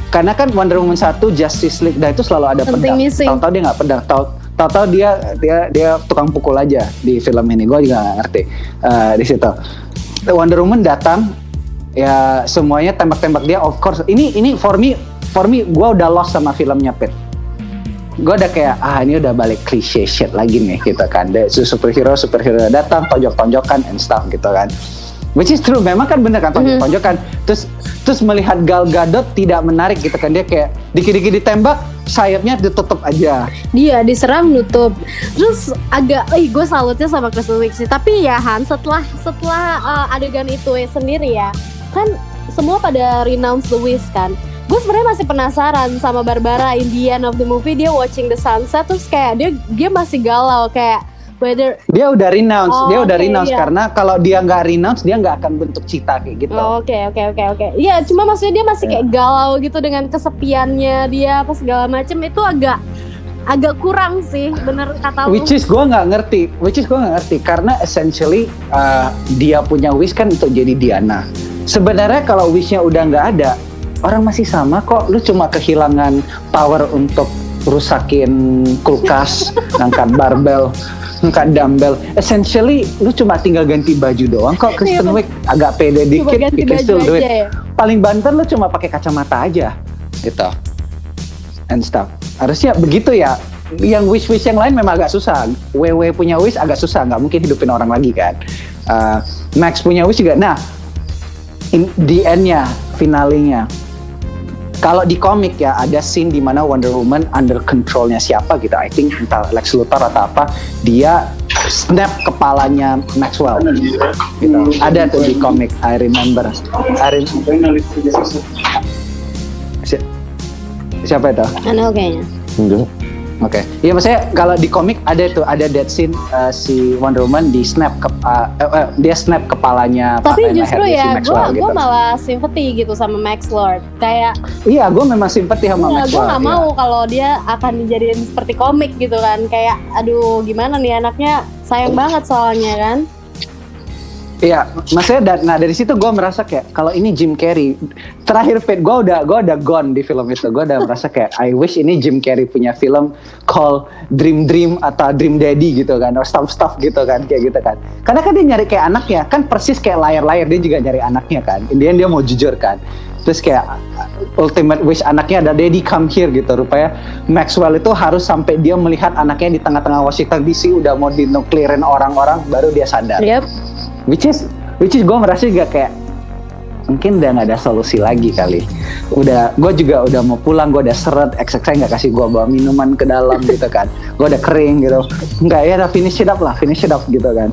Karena kan Wonder Woman 1 Justice League dah itu selalu ada Something pedang. missing. Tahu-tahu dia nggak pedang. Tahu tahu-tahu dia dia dia tukang pukul aja di film ini. Gue juga nggak ngerti eh, di situ. Wonder Woman datang ya semuanya tembak-tembak dia of course. Ini ini for me for me gue udah lost sama filmnya Pit gue udah kayak ah ini udah balik cliche shit lagi nih gitu kan Ada superhero superhero datang tonjok-tonjokan and stuff gitu kan which is true memang kan bener kan tonjok-tonjokan terus terus melihat Gal Gadot tidak menarik gitu kan dia kayak dikit-dikit ditembak sayapnya ditutup aja dia diserang nutup. Terus agak, eh gue salutnya sama Kristen Wiig sih. Tapi ya Han, setelah setelah uh, adegan itu sendiri ya, kan semua pada renounce the wish kan. Gue sebenarnya masih penasaran sama Barbara Indian of the movie dia watching the sunset terus kayak dia dia masih galau kayak whether dia udah renounce Oh, dia udah oke, renounce iya. karena kalau dia nggak renounce dia nggak akan bentuk cita kayak gitu Oh, Oke oke oke oke. Iya cuma maksudnya dia masih kayak galau gitu dengan kesepiannya dia apa segala macem itu agak agak kurang sih bener kata lu. Which is gue nggak ngerti, which is gue nggak ngerti karena essentially uh, dia punya wish kan untuk jadi Diana. Sebenarnya kalau wishnya udah nggak ada, orang masih sama kok. Lu cuma kehilangan power untuk rusakin kulkas, ngangkat barbel, ngangkat dumbbell. Essentially lu cuma tinggal ganti baju doang kok. Kristen Iya, Wiig agak pede dikit, you can baju still do it. ya. Paling banter lu cuma pakai kacamata aja, gitu. And stuff. Harusnya begitu ya. Yang wish-wish yang lain memang agak susah. WW punya wish agak susah, nggak mungkin hidupin orang lagi kan. Uh, Max punya wish juga. Nah, in, the end-nya, finalenya. Kalau di komik ya ada scene di mana Wonder Woman under controlnya siapa gitu. I think entah Lex Luthor atau apa, dia snap kepalanya Maxwell. Gitu. Ada tuh di komik. I remember. I rem- Si- siapa itu? Aneh kayaknya. Enggak. Oke, iya maksudnya kalau di komik ada tuh ada dead scene uh, si Wonder Woman di snap ke, uh, uh, uh, dia snap kepalanya Tapi justru lehernya si ya, gue gue gitu. malah simpati gitu sama Max Lord. Kayak Iya, gue memang simpati sama Iya, gue Maxwell. gak iya. mau kalau dia akan dijadiin seperti komik gitu kan. Kayak, aduh gimana nih anaknya sayang banget soalnya kan. Iya, maksudnya da- nah dari situ gue merasa kayak kalau ini Jim Carrey terakhir Pete gue udah gue udah gone di film itu. Gue udah merasa kayak I wish ini Jim Carrey punya film call Dream Dream atau Dream Daddy gitu kan atau stuff stuff gitu kan kayak gitu kan. Karena kan dia nyari kayak anaknya kan persis kayak layar-layar dia juga nyari anaknya kan. Indian dia mau jujur kan. Terus kayak ultimate wish anaknya ada daddy come here gitu. Rupanya Maxwell itu harus sampai dia melihat anaknya di tengah-tengah Washington DC udah mau dinuklirin orang-orang baru dia sadar. Yep. Which is which is gue merasa juga kayak mungkin udah nggak ada solusi lagi kali. Udah gue juga udah mau pulang gue udah seret XX nggak kasih gue bawa minuman ke dalam gitu kan. Gue udah kering gitu. Nggak ya udah finish it up lah finish it up gitu kan.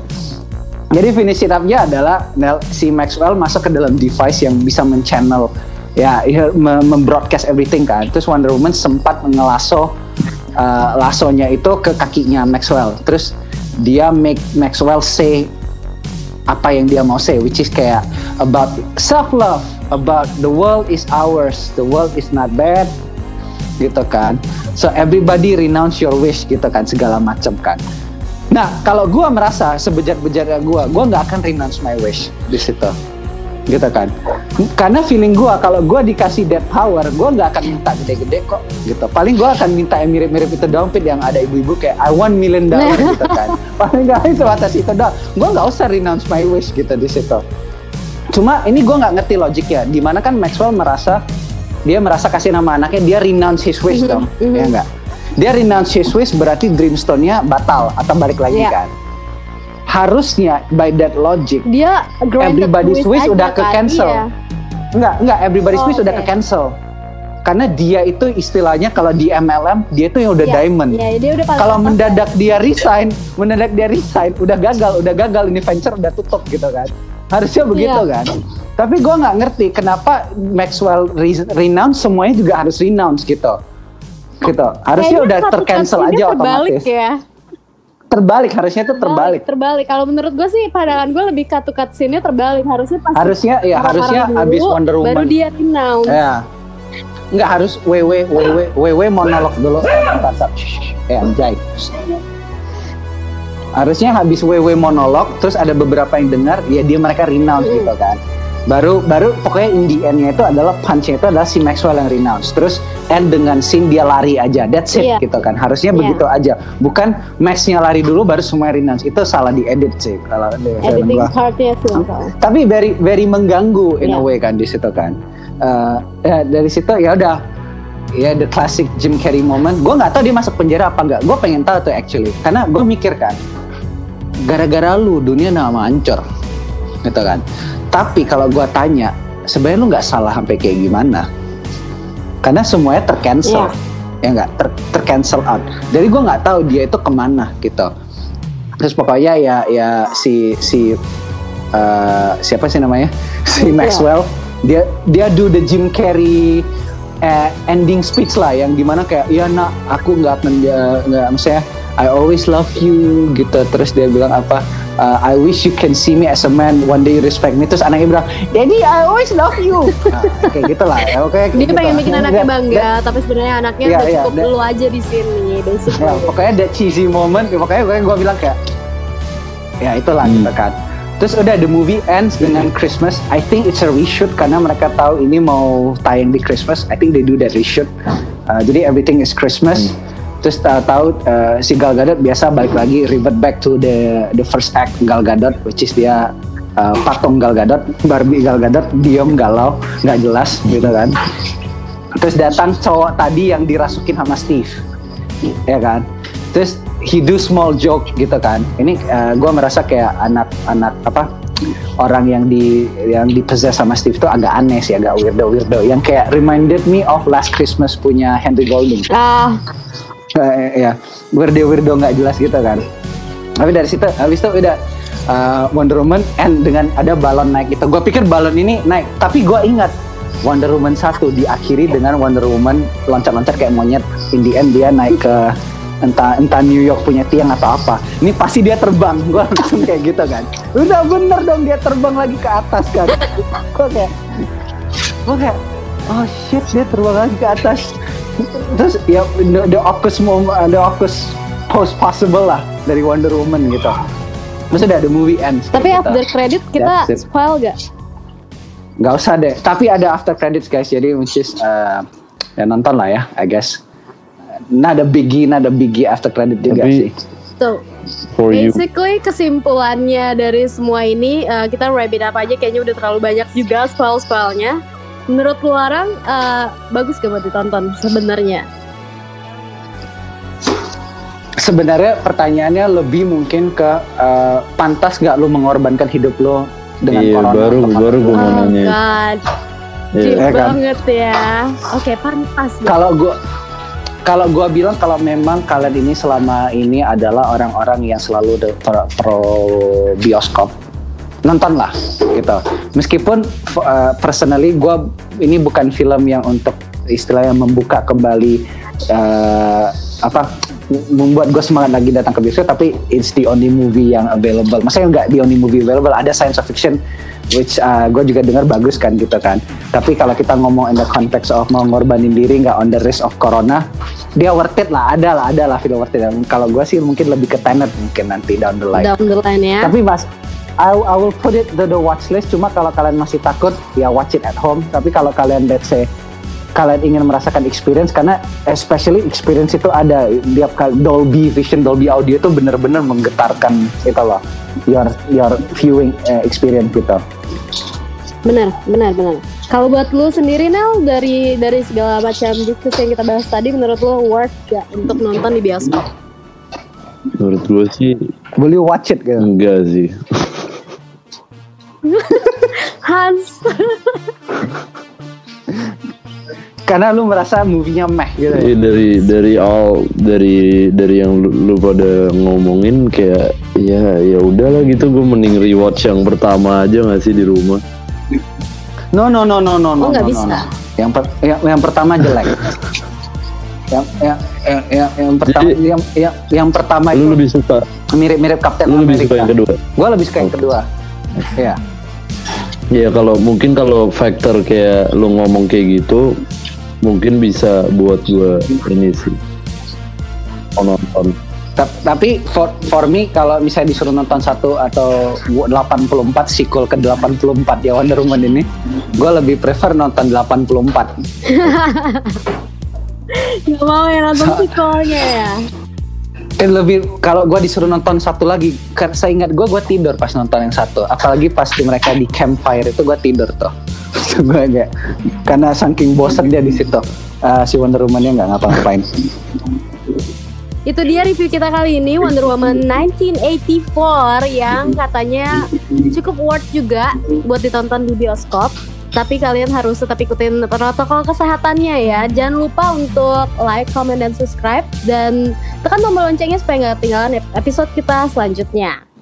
Jadi finish it up-nya adalah Nel, si Maxwell masuk ke dalam device yang bisa men-channel. Ya ya, me- membroadcast everything kan. Terus Wonder Woman sempat ngelaso uh, lasonya itu ke kakinya Maxwell. Terus dia make Maxwell say apa yang dia mau say which is kayak about self love about the world is ours the world is not bad gitu kan. So everybody renounce your wish gitu kan segala macam kan. Nah kalau gua merasa sebejat-bejatnya gua gua nggak akan renounce my wish di situ gitu kan. Karena feeling gua kalau gua dikasih that power gua nggak akan minta gede-gede kok gitu. Paling gua akan minta yang mirip-mirip itu dompet yang ada ibu-ibu kayak I want million dollar gitu kan. Paling nggak itu atas itu doang. Gua nggak usah renounce my wish gitu di situ. Cuma ini gua nggak ngerti logiknya. Di mana kan Maxwell merasa dia merasa kasih nama anaknya dia renounce his wish Mhm, dong ya enggak dia renounce his wish berarti dreamstone-nya batal atau balik lagi Iya. kan harusnya by that logic Dia granted Everybody's wish udah ke kan, cancel. iya. Enggak, enggak everybody's Oh, wish udah oke. ke cancel. Karena dia itu istilahnya kalau di MLM dia itu yang udah Iya, diamond. Iya, dia udah Kalau mendadak dia resign, mendadak dia resign, udah gagal, udah gagal ini venture udah tutup gitu kan. Harusnya begitu Iya. kan. Tapi gua nggak ngerti kenapa Maxwell re- renounce semuanya juga harus renounce gitu. Gitu. Harusnya Kayaknya udah tercancel aja otomatis. ya. Terbalik harusnya tuh terbalik. Terbalik. Kalau menurut gue sih pandangan gue lebih cut to cut scene-nya terbalik. Harusnya pas Harusnya ya harusnya dulu, abis Wonder Woman. Baru dia renounce. Ya. Nggak harus WW WW WW monolog dulu. Bentar, bentar. Eh anjay. Harusnya habis WW monolog terus ada beberapa yang dengar ya dia mereka renounce Mm. gitu kan. Baru baru pokoknya in the end-nya itu adalah punch-nya itu adalah si Maxwell yang renounce. Terus end dengan scene dia lari aja. That's it Iya. gitu kan. Harusnya Iya. begitu aja. Bukan Max-nya lari dulu baru semua renounce. Itu salah diedit sih kalau di Editing part-nya sih. masalah. tapi very very mengganggu in a Iya. way kan di situ kan Eh, ya, dari situ ya udah ya the classic Jim Carrey moment gue nggak tahu dia masuk penjara apa nggak gue pengen tahu tuh actually karena gue mikir kan gara-gara lu dunia nama hancur gitu kan tapi kalau gue tanya sebenarnya lu nggak salah sampai kayak gimana? Karena semuanya tercancel ya nggak? Ter, tercancel out. Jadi gue nggak tahu dia itu ke mana gitu. Terus pokoknya ya ya si si eh, siapa sih namanya? Si Maxwell. Maxwell dia dia do the Jim Carrey eh, ending speech lah yang di mana kayak ya nak aku nggak dia- nggak maksudnya I always love you gitu. Terus dia bilang apa uh, I wish you can see me as a man one day you respect me. Terus anaknya bilang Daddy I always love you. Nah, kayak gitulah ya oke kayak Dia gitu. pengen bikin anaknya bangga, tapi sebenarnya anaknya Iya, udah iya, cukup dan- lu aja di sini, basically. ya, pokoknya that cheesy moment pokoknya gue gue bilang kayak ya itulah Hmm. gitu kan. Terus udah the movie ends dengan Christmas. I think it's a reshoot karena mereka tahu ini mau tayang di Christmas. I think they do that reshoot. Uh, jadi everything is Christmas terus tahu-tahu uh, si Gal Gadot biasa balik lagi revert back to the the first act Gal Gadot which is dia uh, patung Gal Gadot Barbie Gal Gadot diem galau nggak jelas gitu kan. Terus datang cowok tadi yang dirasukin sama Steve ya kan. Terus he do small joke gitu kan. Ini gue merasa kayak anak-anak apa orang yang di yang di sama Steve itu agak aneh sih agak weirdo weirdo yang kayak reminded me of Last Christmas punya Henry Golding. Ah, Eh, ya weirdo weirdo nggak jelas gitu kan. Tapi dari situ habis itu udah uh, Wonder Woman and dengan ada balon naik itu. Gue pikir balon ini naik tapi gue ingat Wonder Woman 1 diakhiri dengan Wonder Woman loncat-loncat kayak monyet. In the end dia naik ke entah entah New York punya tiang atau apa. Ini pasti dia terbang. Gue langsung kayak gitu kan. Udah bener dong dia terbang lagi ke atas kan. Gue kayak gue kayak oh shit dia terbang lagi ke atas terus ya the, the awkward moment the awkward post possible lah dari Wonder Woman gitu Maksudnya ada movie ends Tapi gitu. after credit kita spoil gak? Nggak usah deh. Tapi ada after credits guys. Jadi which is uh, ya nonton lah ya, I guess. Nah ada biggie, nah ada biggie after credit juga Tapi- sih. So, For you, basically kesimpulannya dari semua ini uh, kita wrap it up aja kayaknya udah terlalu banyak juga spoil-spoilnya. Menurut lu orang uh, bagus gak buat ditonton sebenarnya? Sebenarnya pertanyaannya lebih mungkin ke uh, pantas nggak lu mengorbankan hidup lo dengan iya corona? baru baru gue mau oh nanya. god, Iya. Ya kan? banget ya. Oke, pantas. ya. Kalau gua kalau gua bilang kalau memang kalian ini selama ini adalah orang-orang yang selalu de- pro, pro bioskop nontonlah gitu. Meskipun uh, personally gua ini bukan film yang untuk istilahnya membuka kembali uh, apa membuat gue semangat lagi datang ke bioskop tapi it's the only movie yang available. Maksudnya nggak the only movie available ada science fiction which uh, gue juga dengar bagus kan gitu kan. Tapi kalau kita ngomong in the context of mau ngorbanin diri nggak on the risk of corona, dia worth it lah, ada lah, ada lah film worth it. Dan Kalau gue sih mungkin lebih ke Tenet mungkin nanti down the line. Down the line ya. Tapi mas, I, I will put it to the watch list. Cuma kalau kalian masih takut, ya watch it at home. Tapi kalau kalian let's say kalian ingin merasakan experience, karena especially experience itu ada dia Dolby Vision, Dolby Audio itu benar-benar menggetarkan itu loh your your viewing eh, experience gitu. Benar, benar, benar. Kalau buat lu sendiri Nel dari dari segala macam diskusi yang kita bahas tadi menurut lu worth gak untuk nonton di bioskop? Menurut gue sih Will you watch it gitu? enggak sih. Hans, Karena lu merasa movie-nya meh gitu. ya. Iya, dari dari all dari dari yang lu, lu pada ngomongin kayak ya ya udahlah gitu gue mending rewatch yang pertama aja nggak sih di rumah. No no no no no no. Oh, nggak no, bisa. no. Yang, per- yang yang pertama jelek. yang, yang, yang, yang, yang pertama Jadi- yang, yang, yang pertama Lu itu lebih suka mirip-mirip Captain lu lebih America. suka yang kedua. Gue lebih suka yang kedua. Iya. Ya kalau mungkin kalau faktor kayak lu ngomong kayak gitu mungkin bisa buat gue ini sih nonton. Ta- Tapi for, for me kalau misalnya disuruh nonton satu atau 84 sequel ke 84 ya Wonder Woman ini, gue lebih prefer nonton 84. gak mau ya nonton sequelnya ya? Dan lebih kalau gue disuruh nonton satu lagi, karena saya ingat gue gue tidur pas nonton yang satu. Apalagi pas di mereka di campfire itu gue tidur tuh. gue kayak karena saking bosan dia di situ. Eh, si Wonder Woman-nya nggak ngapa-ngapain. Itu dia review kita kali ini Wonder Woman 1984 yang katanya cukup worth juga buat ditonton di bioskop. Tapi kalian harus tetap ikutin protokol kesehatannya ya. Jangan lupa untuk like, comment, dan subscribe. Dan tekan tombol loncengnya supaya nggak ketinggalan episode kita selanjutnya.